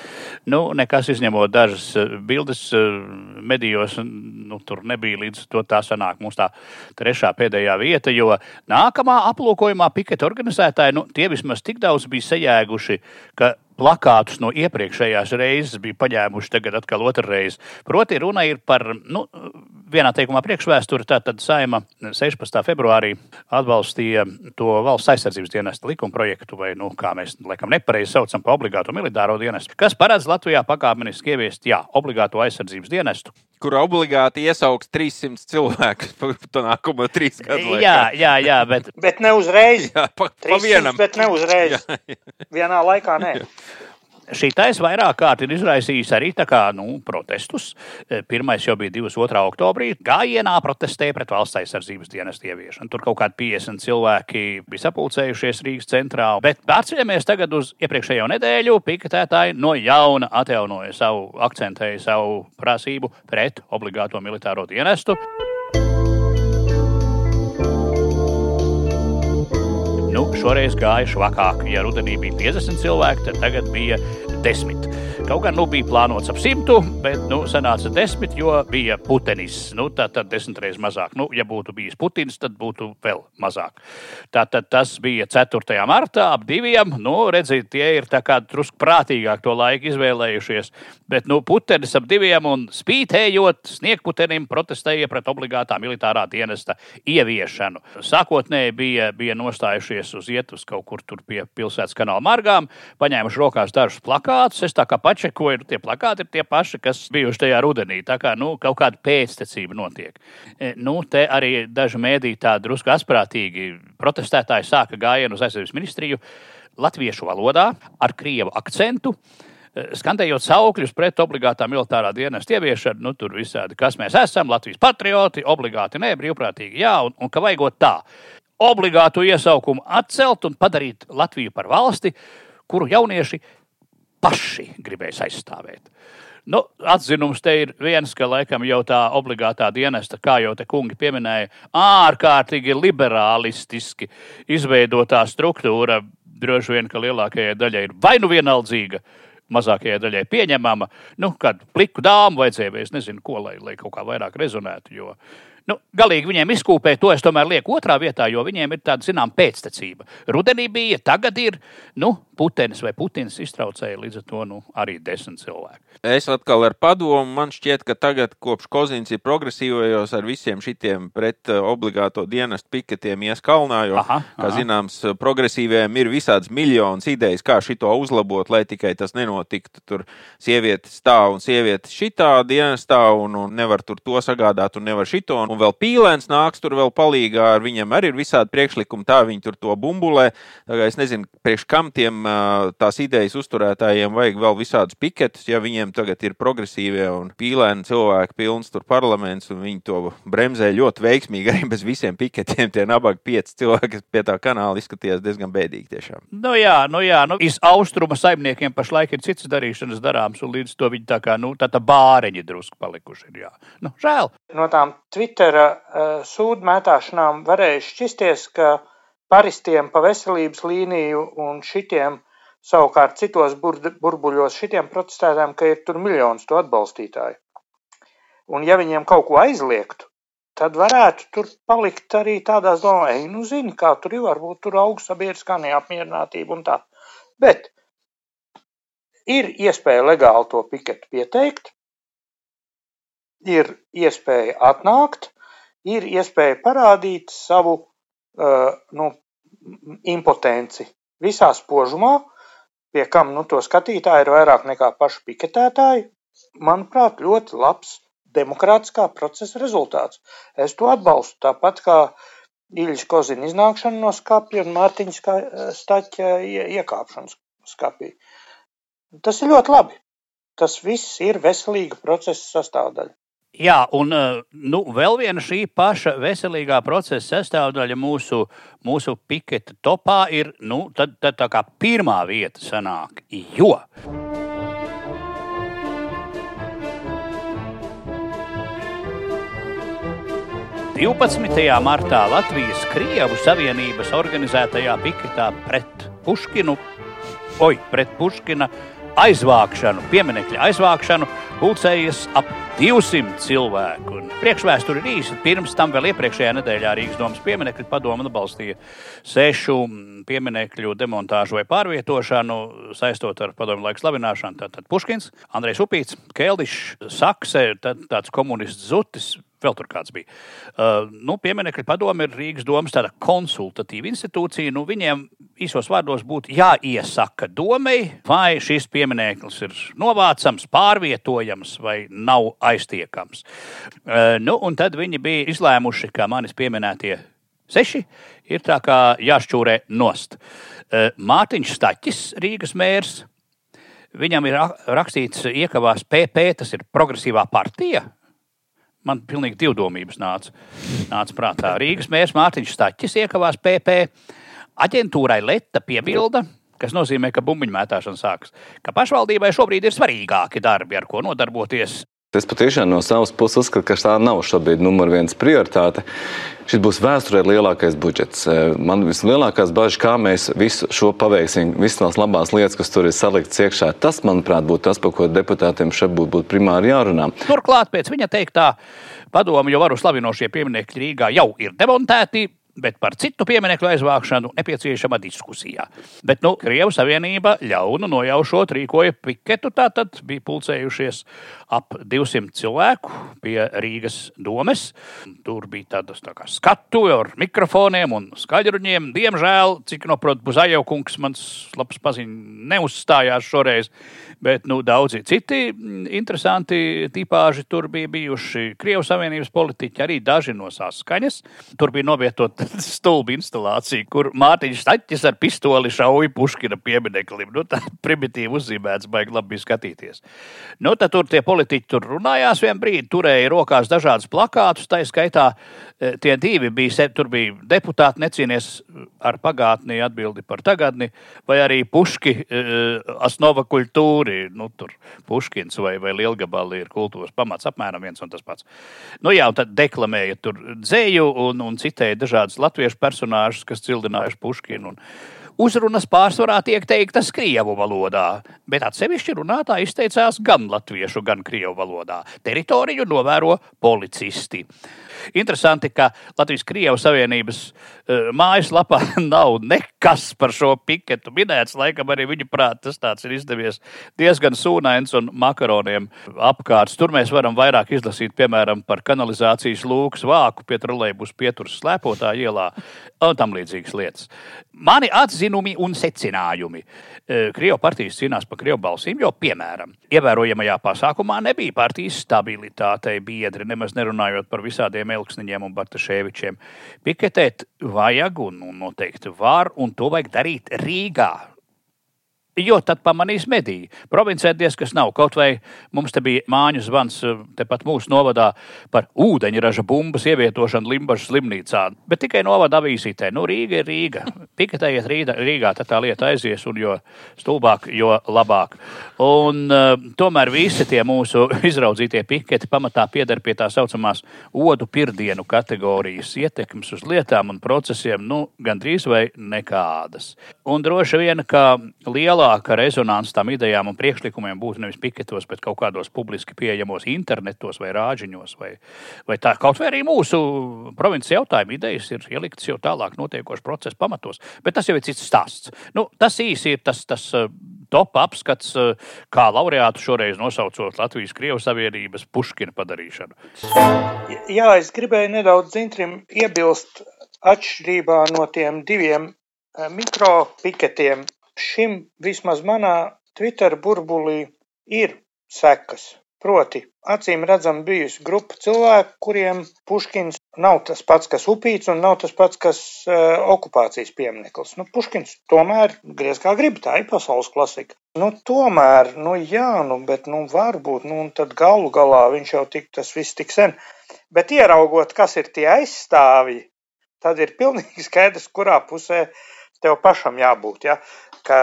Nu, nekas izņemot dažas eh, bildes eh, medijos, nu, tur nebija līdz to tā sanāk mums tā trešā pēdējā vieta, jo nākamā aplūkojumā piketa organizētāji, nu, tie vismaz tik daudz bija sajēguši, ka plakātus no iepriekšējās reizes bija paņēmuši tagad atkal otru reizi. Proti, runa ir par, nu, vienā teikumā priekšvēsture, tātad Saima 16. februārī atbalstīja to valsts aizsardzības dienesta likuma projektu, vai, nu, kā mēs laikam nepareizi saucam, par obligāto militāro dienestu, kas paredz Latvijā pakāpeniski ieviest, jā, obligāto aizsardzības dienestu. Kur obligāti iesaugs 300 cilvēkus par to nākamo trīs gadu laikā. Jā, jā, jā, bet Bet ne uzreiz. jā pa, pa 300, vienam. bet ne uzreiz. Jā, jā. Vienā laikā nē. Šī taisa vairāk kārt ir izraisījusi arī kā, nu, protestus. E, Pirmais jau bija 22. oktobrī. Gājienā protestēja pret valsts aizsardzības dienestu ieviešanu. Tur kaut kādi 50 cilvēki bija sapulcējušies Rīgas centrā. Bet atcerieties tagad uz iepriekšējo nedēļu. Piketētāji no jauna atjaunoja savu, akcentēja savu prasību pret obligāto militāro dienestu. Nu, šoreiz gāja švakāk. Ja rudenī bija 50 cilvēki, tad tagad bija 10. Kaut gan nu, bija plānots ap 100, bet nu, sanāca 10, jo bija putenis. Nu, tā tad 10 reizes mazāk. Nu, ja būtu bijis Putins, tad būtu vēl mazāk. Tā tad tas bija 4. martā ap diviem. Nu, redziet, tie ir drusku prātīgāk to laiku izvēlējušies. Bet nu, putenis ap diviem un spītējot sniegputenim protestēja pret obligātā militārā dienesta ieviešanu. Sākotnēji bija, bija nostājušies uz iet uz kaut kur pie pilsētas kanāla margām, paņēmuši rokās dažus plakātus. Es tā kā pačekoju, nu, tie plakāti ir tie paši, kas bijuši tajā rudenī. Tā kā nu, kaut kāda pēctecība notiek. E, Nu, te arī daži mēdī tā drusku asprātīgi protestētāji sāka gājienu uz aizsardzības ministriju latviešu valodā ar krievu akcentu. E, Skandējot saukļus pret obligātā militārā dienesta ieviešanu, nu, tur visādi, kas mēs esam, Latvijas patrioti, obligāti nē, brīvprātīgi jā, un, un ka vajagot tā, obligātu iesaukumu atcelt un padarīt Latviju par valsti, kuru jaunieši paši gribēs aizstāvēt. Nu, atzinums te ir viens, ka laikam jau tā obligātā dienesta, kā jau te kungi pieminēja, ārkārtīgi liberālistiski izveidotā struktūra. Droši vien, ka lielākajai daļai ir vai nu vienaldzīga, mazākajai daļai pieņemama. Nu, kad pliku dāmu vajadzēja, es nezinu, ko, lai, lai kaut kā vairāk rezonētu. Jo, nu, galīgi viņiem izkūpēt, to es tomēr lieku otrā vietā, jo viņiem ir tāda, zinām, pēctecība. Rudenī bija, tagad ir, nu, putenis vai putins iztraucēja līdz ar to nu, arī desmit cilvēki. Es atkal ar padomu. Man šķiet, ka tagad, kopš Kozins ir progresīvajos ar visiem šitiem pret uh, obligāto dienestu piketiem ies kalnā, jo, Aha, kā aha. zināms, progresīvajiem ir visādas miljonas idejas, kā šito uzlabot, lai tikai tas nenotiktu. Tur sievietes stāv un sievietes šitā dienestā, un, un nevar tur to sagādāt, un nevar šito. Un vēl pīlēns nāks tur vēl palīgā, ar viņiem arī ir visādi priekšlikumi, tā viņi tur to bumbulē. Tā kā Es nezinu, priekš kam tiem tās idejas uzturētājiem vajag vēl visādus piketus, ja viņiem tagad ir progresīvie un pīlēni cilvēki pilns tur parlaments, un viņi to bremzē ļoti veiksmīgi arī bez visiem piketiem. Tie nabaga pieci cilvēki, kas pie tā kanāla izskatījās diezgan bēdīgi tiešām. Nu jā, nu jā, nu iz austruma saimniekiem pašlaik ir cits darīšanas darāms, un līdz to viņi tā kā, nu, tā tā bāreņi drusku palikuši ir, jā. Nu, žēl. No tām Twittera uh, sūdmētāšanām varēja šķisties, ka paristiem pa veselības līniju un šitiem savukārt citos burbuļos šitiem protestētājiem, ka ir tur miljonus to atbalstītāju. Un ja viņiem kaut ko aizliegtu, tad varētu tur palikt arī tādās domās, ej, nu zini, kā tur ir, varbūt tur aug sabiedriskā neapmierinātība un tā. Bet ir iespēja legāli to piketu pieteikt, ir iespēja atnākt, ir iespēja parādīt savu uh, nu, impotenci visā spožumā, pie kam nu, to skatītāji ir vairāk nekā paši piketētāji. Manuprāt, ļoti labs demokrātiskā procesa rezultāts. Es to atbalstu tāpat kā Ilģis Kozina iznākšana no skapja un Mārtiņa staķa iekāpšana skapī. Tas ir ļoti labi. Tas viss ir veselīga procesa sastāvdaļa. Jā, un eh, nu, vēl viena šī paša veselīgā procesa sastāvdaļa mūsu, mūsu piketa topā ir nu, tad, tad tā kā pirmā vieta sanāk. Jo 12. martā Latvijas Krievu Savienības organizētajā piketā pret Puškinu, oi, pret Puškina aizvākšanu, pieminiekļa aizvākšanu, pulcējies ap 200 cilvēku. Un priekšvēsture ir īsa. Pirms tam vēl iepriekšējā nedēļā Rīgas domas pieminiekļu padoma atbalstīja sešu pieminiekļu demontāžu vai pārvietošanu, saistot ar padomu laiku slavināšanu. Tātad Puškins, Andrejs Upīts, Keldišs, Sakse, tāds komunists Zutis, vēl tur kāds bija. Uh, nu, Pieminekļa padome ir Rīgas domas tāda konsultatīva institūcija. Nu, viņiem īsos vārdos būtu jāiesaka domai, vai šis piemineklis ir novācams, pārvietojams vai nav aiztiekams. Uh, nu, un tad viņi bija izlēmuši, ka manis pieminētie seši ir tā kā jāšķūrē nost. Uh, Mārtiņš Staķis, Rīgas mērs. Viņam ir rakstīts, iekavās PP, tas ir progresīvā partija, man pilnīgi divdomības nāca, nāca prātā. Rīgas mērs Mārtiņš Staķis iekavās PP. Aģentūrai Leta piebilda, kas nozīmē, ka bumbiņu mētāšana sākas, ka pašvaldībai šobrīd ir svarīgāki darbi, ar ko nodarboties Es patiešām no savas puses uzskatu, ka tā nav šobrīd numur viens prioritāte. Šis būs vēsturē lielākais budžets. Eh, man vislielākās bažas, kā mēs visu šo paveiksim, visas tās labās lietas, kas tur ir saliktas iekšā, tas, manuprāt, būtu tas, par ko deputātiem šeit būtu, būtu primāri jārunā. Turklāt, pēc viņa teiktā, padomu jau varu slavinošie pieminiekļi Rīgā jau ir demontēti bet par citu pieminiektu aizvākšanu nepieciešama diskusija. Bet nu, Krievijas Savienība ļaunu nojaušot rīkoja piketu. Tātad bija pulcējušies ap 200 cilvēku pie Rīgas domes. Tur bija tādas tā skatuve ar mikrofoniem un skaļruņiem. Diemžēl, cik noprotu, Buzajaukungs, mans labs paziņš, neuzstājās šoreiz. Bet nu, daudzi citi interesanti tipāži tur bija bijuši. Krievijas Savienības politiķi arī daži no saskaņas. Tur bija novietot stulba instalācija, kur Mārtiņš Staķis ar pistoli šauja Puškina piemineklim. Nu, tā primitīvi uzzīmēts, baigi labi skatīties. Nu, tad tur tie politiķi tur runājās vien brīdi, turēja rokās dažādus plakātus, tā skaitā e, tie divi bija, tur bija deputāti necīnies ar pagātni atbildi par tagadni, vai arī Puški, uh, Asnova kultūri, nu, tur Puškins vai, vai Lielgabali ir kultūras pamats apmēram viens un tas pats. Nu jā, un tad deklamēja tur dzēju un, un citēja dažādas latviešu personāžus, kas cildinājuši Puškinu. Uzrunas pārsvarā tiek teiktas krievu valodā, bet atsevišķi runātāji izteicās gan latviešu, gan krievu valodā. Teritoriju novēro policisti. Interesanti, ka Latvijas-Krievijas Savienības uh, mājaslapā nav nekas par šo piketu minēts. Laikam arī viņa prāt tas ir izdevies diezgan sūnains un makaroniem apkārt. Tur mēs varam vairāk izlasīt, piemēram, par kanalizācijas lūks vāku pie trolēļus pieturas slēpotā ielā un tam līdzīgas lietas. Mani atzinumi un secinājumi. Krievijas partijas cīnās par Krievijas balsīm, jo, piemēram, ievērojamajā pasākumā nebija partijas stabilitātei biedri, nemaz nerunājot par visādiem Elksniņiem un Bartaševičiem. Piketēt vajag un, un noteikti var, un to vajag darīt Rīgā. Jo tad pamanīs mediju. Provincē diezgan nav. Kaut vai mums te bija māņu zvans eh, tepat mūsu novadā par ūdeņraža bumbas ievietošanu Limbaģas slimnīcā. Bet tikai novada avīzītē. Nu, Rīga ir Rīga. Piketējiet Rīgā, tad tā lieta aizies, un jo stulbāk, jo labāk. Un, uh, tomēr visi tie mūsu izraudzītie piketi pamatā pieder pie tā saucamās odu pirdienu kategorijas ietekmes uz lietām un procesiem, nu, gandrīz vai nekādas. Un droši vien, ka lielāka rezonance tam idejām un priekšlikumiem būtu nevis piketos, bet kaut kādos publiski pieejamos internetos vai rāģiņos, vai, vai tā kaut vai arī mūsu provinces jautājuma idejas ir ieliktas jau tālāk notiekošu procesu pamatos. Bet tas jau ir cits stāsts. Nu, tas īsi ir tas, tas uh, top apskats, uh, kā laureātu šoreiz nosaucot Latvijas Krievijas Savienības Puškina padarīšanu. Jā, es gribēju nedaudz Zintrim iebilst atšķirībā no tiem diviem uh, mikropiketiem. Šim vismaz manā Twitter burbulī ir sekas. Proti, acīm redzam, bijusi grupa cilvēku, kuriem Puškins nav tas pats, kas upīts, un nav tas pats, kas uh, okupācijas piemineklis. Nu, Puškins tomēr griez kā grib, tā ir pasaules klasika. Nu, tomēr, nu jā, nu, bet, nu, varbūt, nu, un tad galu galā viņš jau tik, tas viss tik sen. Bet ieraugot, kas ir tie aizstāvji, tad ir pilnīgi skaidrs, kurā pusē tev pašam jābūt. Ja? Ka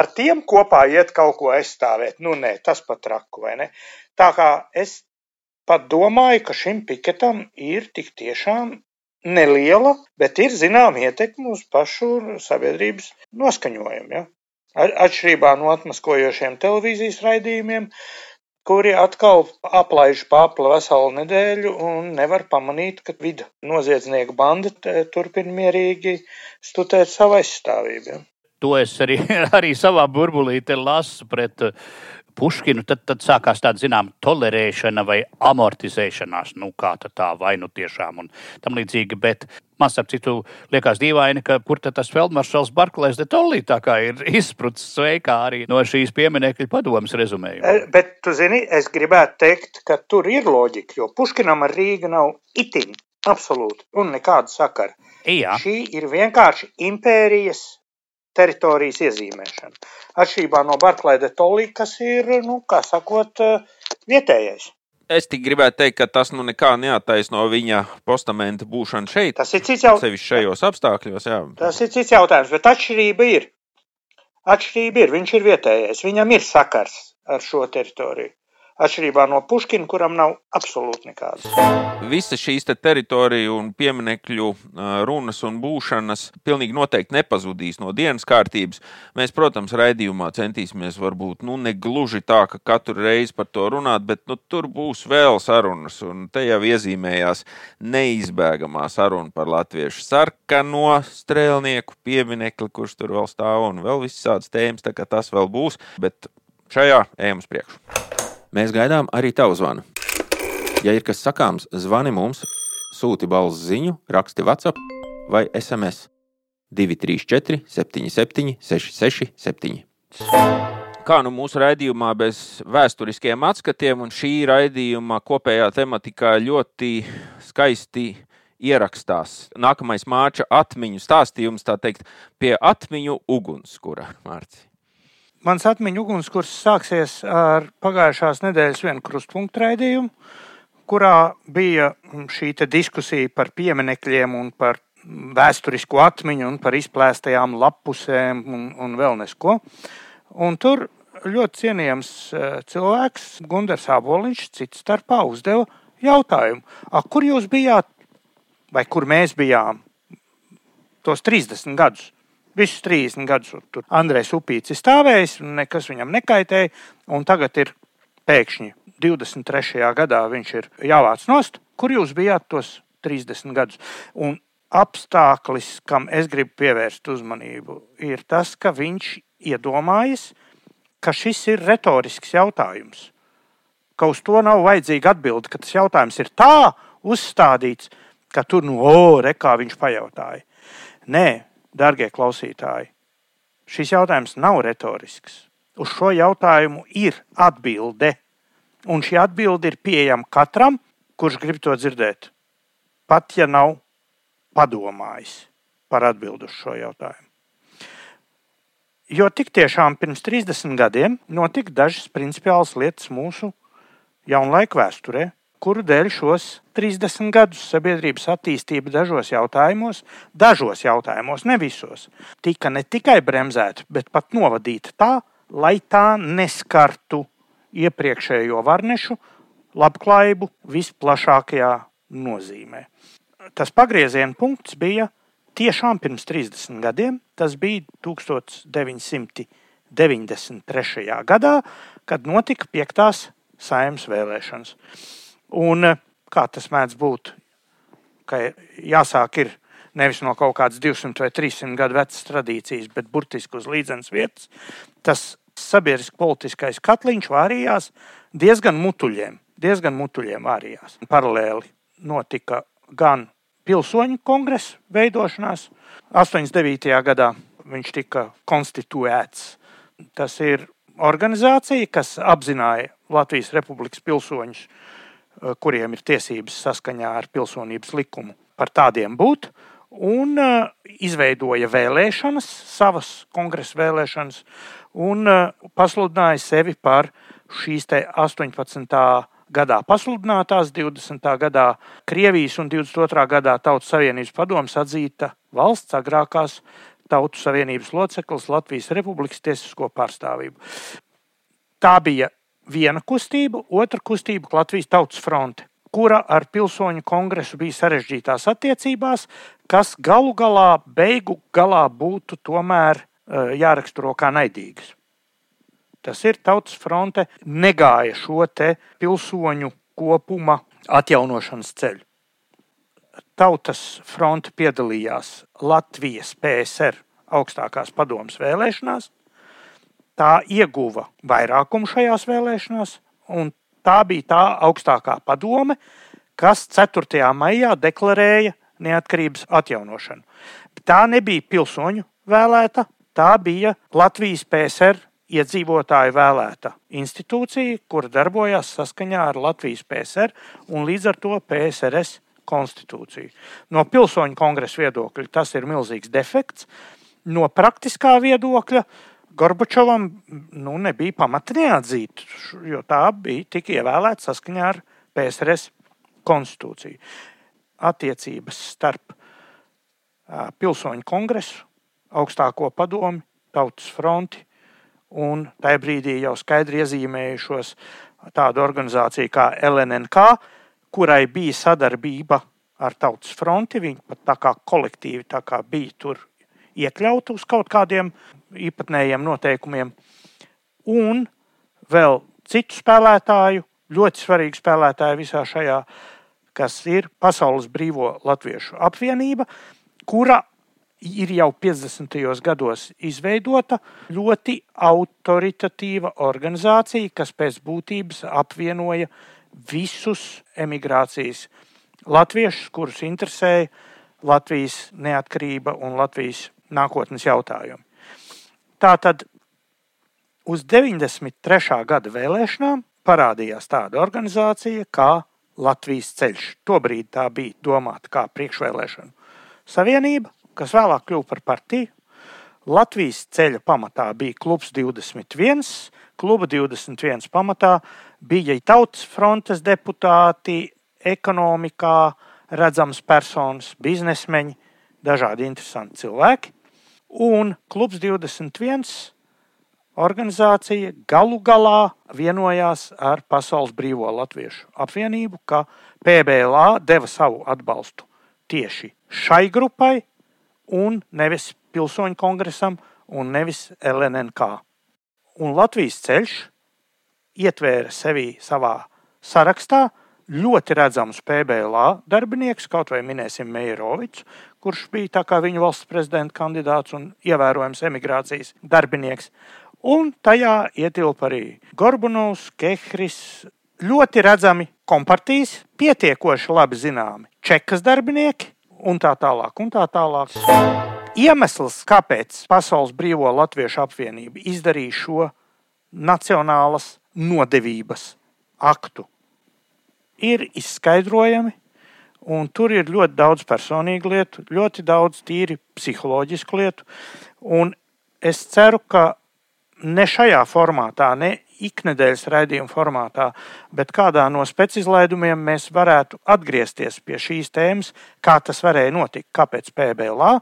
ar tiem kopā iet kaut ko aizstāvēt. Nu, nē, tas pat raku, vai ne? Tā kā es pat domāju, ka šim piketam ir tik tiešām neliela, bet ir zināma ietekme uz pašu sabiedrības noskaņojumu. Ja? Atšķirībā no atmaskojošiem televīzijas raidījumiem, kuri atkal aplaiž pāpla veselu nedēļu un nevar pamanīt, ka vidu noziedznieku banda turpina mierīgi studēt savu aizstāvību. Ja? To es arī, arī savā burbulī lasu pret uh, Puškinu. Tad, tad sākās tāda, zinām, tolerēšana vai amortizēšanās. Nu, kā tā vai nu tiešām un tam līdzīgi. Bet man, ap citu, liekas dīvaini, ka kur tad tas Feldmaršals Barklēs de Tollī tā kā ir izsprucis sveikā arī no šīs pieminekļa padomas rezumējuma. Eh, bet, tu zini, es gribētu teikt, ka tur ir loģika, jo Puškinam ar Rīga nav itin absolūti un nekāda sakara. Jā. Šī ir vienkārši impērijas teritorijas iezīmēšana. Atšķirībā no Barklēda Tolī, kas ir, nu, kā sakot, vietējais. Es tik gribētu teikt, ka tas nu nekā neataisno viņa postamenta būšanu šeit. Tas ir cits jautājums. Sevišķi šajos apstākļos, jā. Tas ir cits jautājums, bet atšķirība ir. Atšķirība ir, viņš ir vietējais, viņam ir sakars ar šo teritoriju. Atšķirībā no Puškina, kuram nav absolūti nekādas. Visas šīs te teritoriju un pieminiekļu runas un būšanas pilnīgi noteikti nepazudīs no dienas kārtības. Mēs, protams, raidījumā centīsimies varbūt nu, ne gluži tā, ka katru reizi par to runāt, bet nu, tur būs vēl sarunas. Un te jau iezīmējās neizbēgamā saruna par latviešu sarkano strēlnieku pieminekli, kurš tur vēl stāv un vēl visādas tēmas, tā kā tas vēl būs. Bet šajā ejam uz priekšu. Mēs gaidām arī tavu zvanu. Ja ir kas sakāms, zvani mums, sūti balss ziņu, raksti WhatsApp vai SMS 234, 77, 667. Kā nu mūsu raidījumā bez vēsturiskiem atskatiem, un šī raidījuma kopējā tematikā ļoti skaisti ierakstās. Nākamais māča atmiņu stāstījums, tā teikt, pie atmiņu ugunskura. Mārci. Mans atmiņu ugunskurs sāksies ar pagājušās nedēļas vienu krustpunktu raidījumu, kurā bija šī diskusija par pieminekļiem un par vēsturisko atmiņu un par izplēstajām lapusēm un, un vēl nesko. Un tur ļoti cienījams e, cilvēks, Gunārs Aboliņš, cits starpā uzdeva jautājumu, kur jūs bijāt vai kur mēs bijām tos 30 gadus? Visus 30 gadus tur Andrēs Upīts ir stāvējis, nekas viņam nekaitēja, un tagad ir pēkšņi 23. gadā viņš ir jāvāc nost. Kur jūs bijāt tos 30 gadus? Un apstākļis, kam es gribu pievērst uzmanību, ir tas, ka viņš iedomājas, ka šis ir retorisks jautājums. Ka uz to nav vajadzīga atbilde, ka tas jautājums ir tā uzstādīts, ka tur nu, rekā viņš pajautāja. Nē, Darbie klausītāji, šis jautājums nav retorisks. Uz šo jautājumu ir atbilde, un šī atbilde ir pieejama katram, kurš grib to dzirdēt. Pat ja nav padomājis par atbildi uz šo jautājumu. Jo tik tiešām pirms 30 gadiem notika dažas principiālas lietas mūsu jaunlaika vēsturē, kuru dēļ šos 30 gadus sabiedrības attīstība dažos jautājumos, dažos jautājumos, ne visos, tika ne tikai bremzēta, bet pat novadīta tā, lai tā neskartu iepriekšējo varnešu labklājību visplašākajā nozīmē. Tas pagrieziena punkts bija tiešām pirms 30 gadiem. Tas bija 1993. gadā, kad notika piektās saimnes vēlēšanas. Un, kā tas mēdz būt, ka jāsāk ir nevis no kaut kādas 200 vai 300 gadu vecas tradīcijas, bet burtiski uz līdzenas vietas, tas sabiedriski politiskais katliņš vārījās diezgan mutuļiem. Diezgan mutuļiem vārījās. Paralēli notika gan pilsoņu kongresa veidošanās, 89. gadā viņš tika konstituēts. Tas ir organizācija, kas apzināja Latvijas Republikas pilsoņus, eh, kuriem ir tiesības saskaņā ar pilsonības likumu par tādiem būt, un eh, izveidoja vēlēšanas, savas kongresa vēlēšanas, un eh, pasludināja sevi par šīs 18 gadā pasludinātās, 20. gadā Krievijas un 22. gadā Tautas Savienības padomus atzīta valsts agrākās Tautu Savienības loceklis Latvijas Republikas tiesisko pārstāvību. Tā bija viena kustība, otra kustība - Latvijas Tautas fronte, kura ar pilsoņu kongresu bija sarežģītās attiecībās, kas galu galā, beigu galā būtu tomēr eh, jāraksturo kā naidīgas. Tas ir tautas fronte, negāja šo pilsoņu kopuma atjaunošanas ceļu. Tautas fronte piedalījās Latvijas PSR augstākās padomas vēlēšanās. Tā ieguva vairākumu šajās vēlēšanās, un tā bija tā augstākā padome, kas 4. maijā deklarēja neatkarības atjaunošanu. Tā nebija pilsoņu vēlēta, tā bija Latvijas PSR iedzīvotāju vēlēta institūcija, kura darbojās saskaņā ar Latvijas PSR un līdz ar to PSRS konstitūciju. No pilsoņu kongresa viedokļa tas ir milzīgs defekts. No praktiskā viedokļa Gorbačovam nu, nebija pamata neatzīt, jo tā bija tik ievēlēta saskaņā ar PSRS konstitūciju. Attiecības starp pilsoņu kongresu, augstāko padomi, tautas fronti un tajā brīdī jau skaidri iezīmējušos tādu organizāciju kā LNNK, kurai bija sadarbība ar Tautas fronti. Viņi pat tā kā kolektīvi tā kā bija tur iekļauti uz kaut kādiem īpatnējiem noteikumiem. Un vēl citu spēlētāju, ļoti svarīgu spēlētāju visā šajā, kas ir Pasaules Brīvo Latviešu apvienība, kura ir jau 50. gados izveidota ļoti autoritatīva organizācija, kas pēc būtības apvienoja visus emigrācijas latviešus, kurus interesēja Latvijas neatkarība un Latvijas nākotnes jautājumi. Tātad uz 93. gada vēlēšanām parādījās tāda organizācija kā Latvijas ceļš. Tobrīd tā bija domāta kā priekšvēlēšana savienība, kas vēlāk kļuva par partiju. Latvijas ceļa pamatā bija klubs 21, kluba 21 pamatā bija tautas frontes deputāti, ekonomikā redzams personas, biznesmeņi, dažādi interesanti cilvēki. Un klubs 21 organizācija galu galā vienojās ar Pasaules Brīvo Latviešu apvienību, ka PBLA deva savu atbalstu tieši šai grupai, un nevis pilsoņu kongresam, un nevis LNK. Un Latvijas ceļš ietvēra sevī savā sarakstā ļoti redzams PBLA darbinieks, kaut vai minēsim Meijerovicu, kurš bija tā kā viņa valsts prezidenta kandidāts un ievērojams emigrācijas darbinieks. Un tajā ietilpa arī Gorbunovs, Kehris, ļoti redzami kompartijas, pietiekoši labi zināmi čekas darbinieki, un tā tālāk. Un tā tālāk. Iemesls, kāpēc Pasaules Brīvo Latviešu apvienība izdarīja šo nacionālas nodevības aktu, ir izskaidrojami. Un tur ir ļoti daudz personīgu lietu, ļoti daudz tīri psiholoģisku lietu. Un es ceru, ka ne šajā formātā, ne iknedēļas raidījuma formātā, bet kādā no specizlaidumiem mēs varētu atgriezties pie šīs tēmas, kā tas varēja notikt, kāpēc PBLA,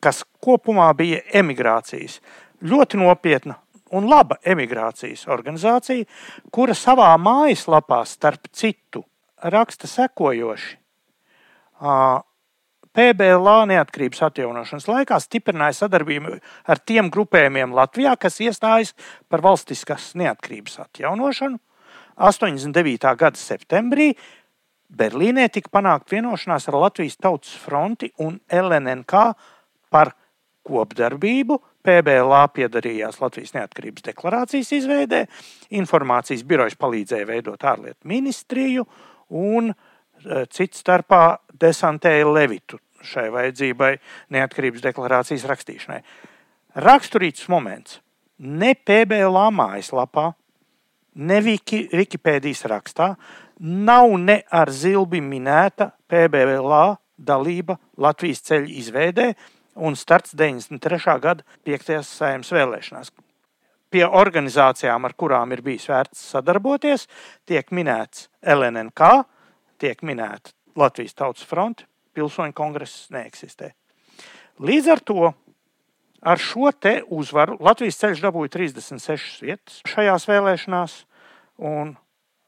kas kopumā bija emigrācijas ļoti nopietna un laba emigrācijas organizācija, kura savā mājaslapā starp citu raksta sekojoši. PBLA neatkarības atjaunošanas laikā stiprināja sadarbību ar tiem grupējumiem Latvijā, kas iestājas par valstiskas neatkarības atjaunošanu. 89. gada septembrī Berlīnē tika panākta vienošanās ar Latvijas Tautas fronti un LNNK par kopdarbību. PBLA piedarījās Latvijas neatkarības deklarācijas izveidē, informācijas birojas palīdzēja veidot ārlietu ministriju un uh, cits starpā desantēja Levitu šai vajadzībai neatkarības deklarācijas rakstīšanai. Raksturīgs moments ne PBLā mājaslapā, ne Wiki, Wikipēdijas rakstā nav ne ar zilbi minēta PBLā dalība Latvijas ceļu izveidē un starts 93. gada 5. saimnes vēlēšanās. Pie organizācijām, ar kurām ir bijis vērts sadarboties, tiek minēts LNNK, tiek minēta Latvijas Tautas fronte, pilsoņu kongress neeksistē. Līdz ar to ar šo te uzvaru Latvijas ceļš dabūja 36 vietas šajās vēlēšanās, un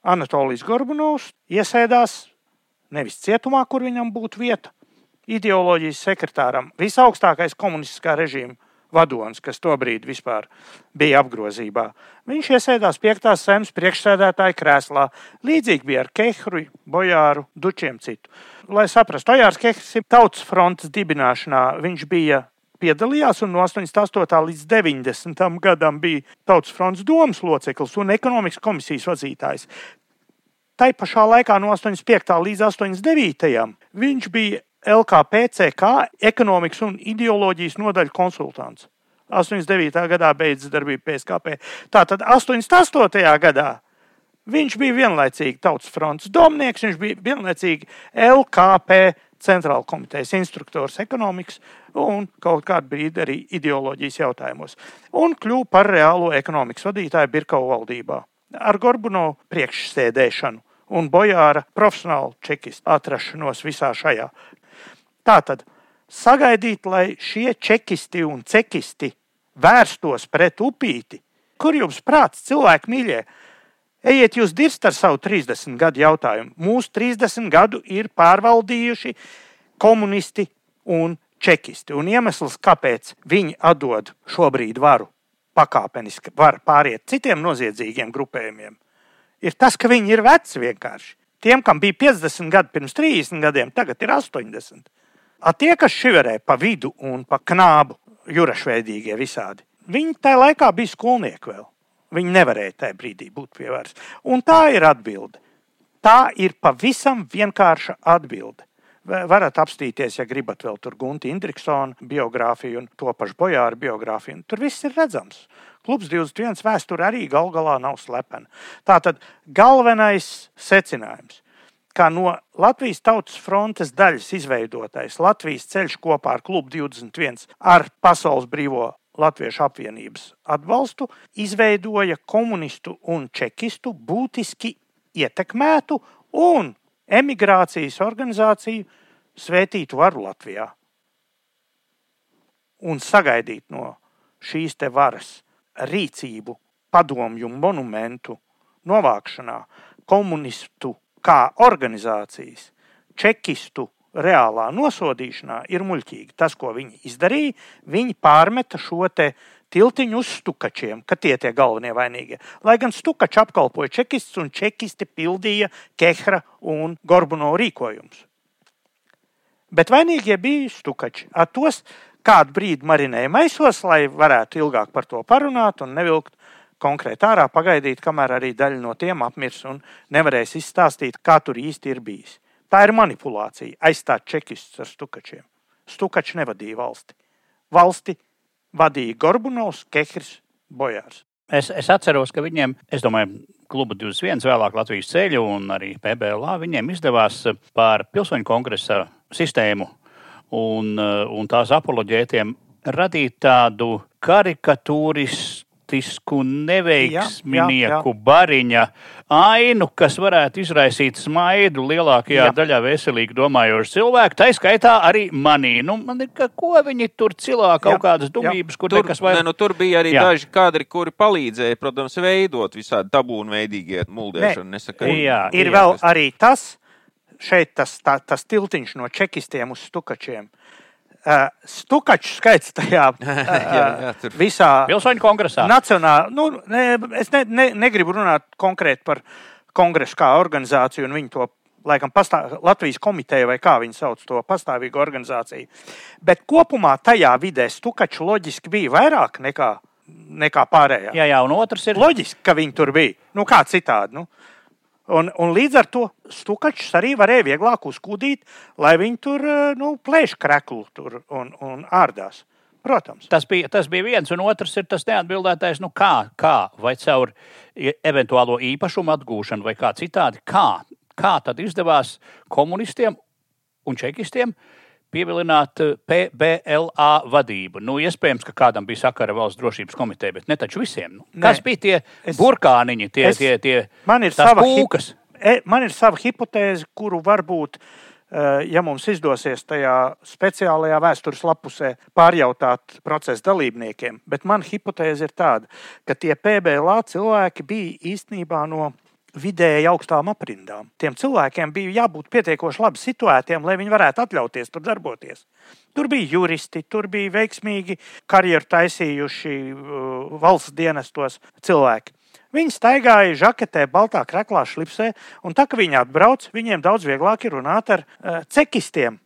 Anatolijas Gorbunovs iesēdās nevis cietumā, kur viņam būtu vieta, ideoloģijas sekretāram, visaugstākais komunistiskā režīma vadonis, kas tobrīd vispār bija apgrozībā. Viņš iesēdās 5. zemes priekšsēdētāja krēslā. Līdzīgi bija ar Kehru, Bojāru, Dučiem citu. Lai saprastu, Ojārs Kehrs ir tautas frontes dibināšanā. Viņš bija piedalījās un no 88. līdz 90. gadam bija Tautas fronts domas loceklis un ekonomikas komisijas vadītājs. Tai pašā laikā no 85. līdz 89. viņš bija LKPCK ekonomikas un ideoloģijas nodaļu konsultants. 89. gadā beidzas darbība PSKP. Tātad 88. gadā viņš bija vienlaicīgi Tautas fronts domnieks, viņš bija vienlaicīgi LKP centrāla komitejas instruktors ekonomikas un kaut kādu brīdi arī ideoloģijas jautājumos. Un kļuva par reālo ekonomikas vadītāju Birkau valdībā ar Gorbunovu priekšsēdēšanu un Bojāra profesionālu čekistu atrašanos visā šajā Tātad sagaidīt, lai šie čekisti un cekisti vērstos pret upīti, kur jums prāts, cilvēki mīļie, ejiet jūs dirst ar savu 30 gadu jautājumu. Mūsu 30 gadu ir pārvaldījuši komunisti un čekisti. Un iemesls, kāpēc viņi atdod šobrīd varu pakāpeniski, var pāriet citiem noziedzīgiem grupējumiem, ir tas, ka viņi ir veci vienkārši. Tiem, kam bija 50 gadi pirms 30 gadiem, tagad ir 80. A tie, kas šiverē pa vidu un pa knābu, jurašveidīgie visādi, viņi tajā laikā bija skolnieki vēl. Viņi nevarēja tajā brīdī būt pie varas. Un tā ir atbilde. Tā ir pavisam vienkārša atbilde. Varat apstīties, ja gribat vēl tur Gunta Indriksona biogrāfiju un to pašu Bojāra biogrāfiju. Tur viss ir redzams. Klubs 21 vēsture arī gal galā nav slepena. Tātad galvenais secinājums kā no Latvijas Tautas frontes daļas izveidotais Latvijas ceļš kopā ar Klubu 21 ar Pasaules brīvo Latviešu apvienības atbalstu izveidoja komunistu un čekistu būtiski ietekmētu un emigrācijas organizāciju Svētītu varu Latvijā. Un sagaidīt no šīs te varas rīcību, padomju monumentu novākšanā, komunistu kā organizācijas čekistu reālā nosodīšanā ir muļķīgi. Tas, ko viņi izdarīja, viņi pārmeta šo tiltiņu uz stukačiem, ka tie tie galvenie vainīgie. Lai gan stukači apkalpoja čekistus un čekisti pildīja Kehra un Gorbuno rīkojumus. Bet vainīgie bija stukači. Ar tos kādu brīdi marinēja maisos, lai varētu ilgāk par to parunāt un nevilkt konkrēti ārā, pagaidīt, kamēr arī daļa no tiem apmirs un nevarēs izstāstīt, kā tur īsti ir bijis. Tā ir manipulācija, aizstāt čekistus ar stukačiem. Stukači nevadīja valsti. Valsti vadīja Gorbunovs, Kehrs, Bojārs. Es, es atceros, ka viņiem, es domāju, kluba 21, vēlāk Latvijas ceļu un arī PBLā, viņiem izdevās pār pilsoņu kongresa sistēmu un, un tās apoloģētiem radīt tādu karikatūristisku, neveiksminieku bariņa ainu, kas varētu izraisīt smaidu lielākajā jā. daļā veselīgi domājošu cilvēku. Tā skaitā arī manī. Nu, man ir, ka, ko viņi tur cilā kaut jā, kādas dumības, kur tur, nekas vairs. Ne, nu, tur bija arī jā. daži kadri, kuri palīdzēja, protams, veidot visādi tabūnveidīgie muldēšanu. Ne, nesaka, jā, ir jā, vēl tas... arī tas, šeit tas, tā, tas tiltiņš no čekistiem uz stukačiem. Uh, Stukaču skaits tajā uh, jā, jā, visā pilsoņu kongresā. Nacionālā, nu, ne, es ne, ne, negribu runāt konkrēti par kongresu kā organizāciju un viņu to, laikam, pastāv, Latvijas komiteja vai kā viņi sauc to pastāvīgu organizāciju. Bet kopumā tajā vidē Stukaču loģiski bija vairāk nekā, nekā pārējā. Jā, jā, un otrs ir. Loģiski, ka viņi tur bija. Nu, kā citādi. Nu. Un, un līdz ar to stukačus arī varēja vieglāk uzkūdīt, lai viņi tur eh, nu, plēš kreklu tur un, un ārdās. Protams. Tas bija, tas bija viens, un otrs ir tas neatbildētais, nu kā, kā vai caur eventuālo īpašumu atgūšanu, vai kā citādi, kā, kā tad izdevās komunistiem un čekistiem uh, pievilināt eh, PBLA vadību. Nu, iespējams, ka kādam bija sakara valsts drošības komiteja, bet ne taču visiem. Nu, kas bija tie es, burkāniņi, tie, es, tie, tie man ir sava kūkas? Hi, man ir sava hipotēze, kuru varbūt, eh, ja mums izdosies tajā speciālajā vēstures lapusē pārjautāt procesa dalībniekiem, bet man hipotēze ir tāda, ka tie PBLA cilvēki bija īstenībā no vidēji augstām aprindām. Tiem cilvēkiem bija jābūt pietiekoši labi situētiem, lai viņi varētu atļauties tur darboties. Tur bija juristi, tur bija veiksmīgi karjeru taisījuši uh, valsts dienestos cilvēki. Viņi staigāja žaketē, baltā kreklā, šlipsē, un tā kā viņi atbrauc, viņiem daudz vieglāk ir runāt ar uh, cekistiem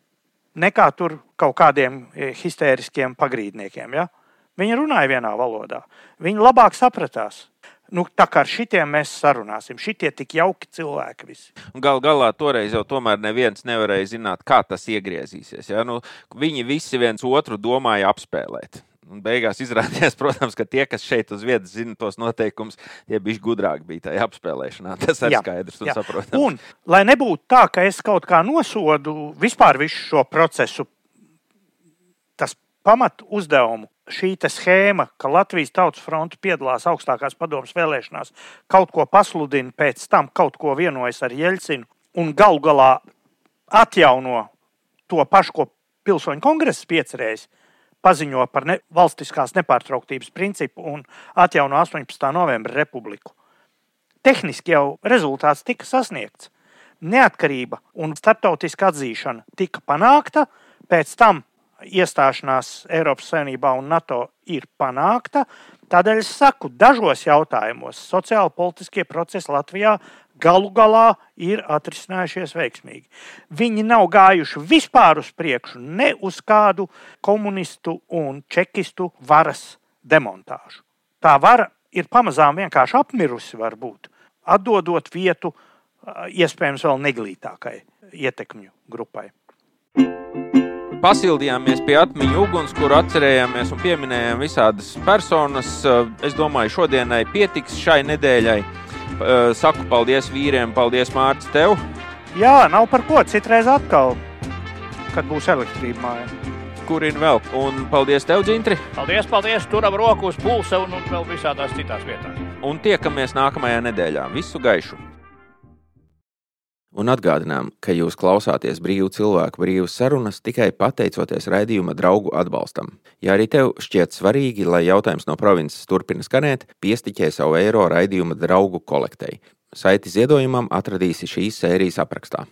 nekā tur kaut kādiem eh, histēriskiem pagrīdniekiem. Ja? Viņi runāja vienā valodā. Viņi labāk sapratās. Nu, tā kā ar šitiem mēs sarunāsim, šitie tik jauki cilvēki visi. Gal galā toreiz jau tomēr neviens nevarēja zināt, kā tas iegriezīsies. Ja? Nu, viņi visi viens otru domāja apspēlēt. Un beigās izrādījās, protams, ka tie, kas šeit uz vietas zina tos noteikumus, tie bija gudrāki bija tajā apspēlēšanā. Tas ir skaidrs un jā. saprotams. Un, lai nebūtu tā, ka es kaut kā nosodu vispār visu šo procesu, tas pamat uzdevumu šī schēma, ka Latvijas Tautas Fronte piedalās augstākās padomus vēlēšanās, kaut ko pasludina, pēc tam kaut ko vienojas ar Jeļcinu un galu galā atjauno to pašu, ko pilsoņu kongress piecerējis, paziņo par ne, valstiskās nepārtrauktības principu un atjauno 18. novembra republiku. Tehniski jau rezultāts tika sasniegts. Neatkarība un starptautiska atzīšana tika panākta, pēc tam iestāšanās Eiropas Savienībā un NATO ir panākta. Tādēļ es saku, dažos jautājumos sociāli politiskie procesi Latvijā galu galā ir atrisinājušies veiksmīgi. Viņi nav gājuši vispār uz priekšu ne uz kādu komunistu un čekistu varas demontāžu. Tā vara ir pamazām vienkārši apmirusi, varbūt, atdodot vietu iespējams vēl neglītākai ietekmju grupai. thank you Pasildījāmies pie atmiņu uguns, kur atcerējāmies un pieminējām visādas personas. Es domāju, šodienai pietiks šai nedēļai. Saku paldies vīriem, paldies Mārcis tev. Jā, nav par ko. Citreiz atkal, kad būs elektrība mājā. Kurina vēl? Un paldies tev, Dzintri. Paldies, paldies. Turam roku uz pulsa un, un vēl visādās citās vietās. Un tiekamies nākamajā nedēļā. Visu gaišu! Un atgādinām, ka jūs klausāties brīvu cilvēku brīvas sarunas tikai pateicoties raidījuma draugu atbalstam. Ja arī tev šķiet svarīgi, lai jautājums no provinces turpina skanēt, piestiķē savu eiro raidījuma draugu kolektei. Saiti ziedojumam atradīsi šīs sērijas aprakstā.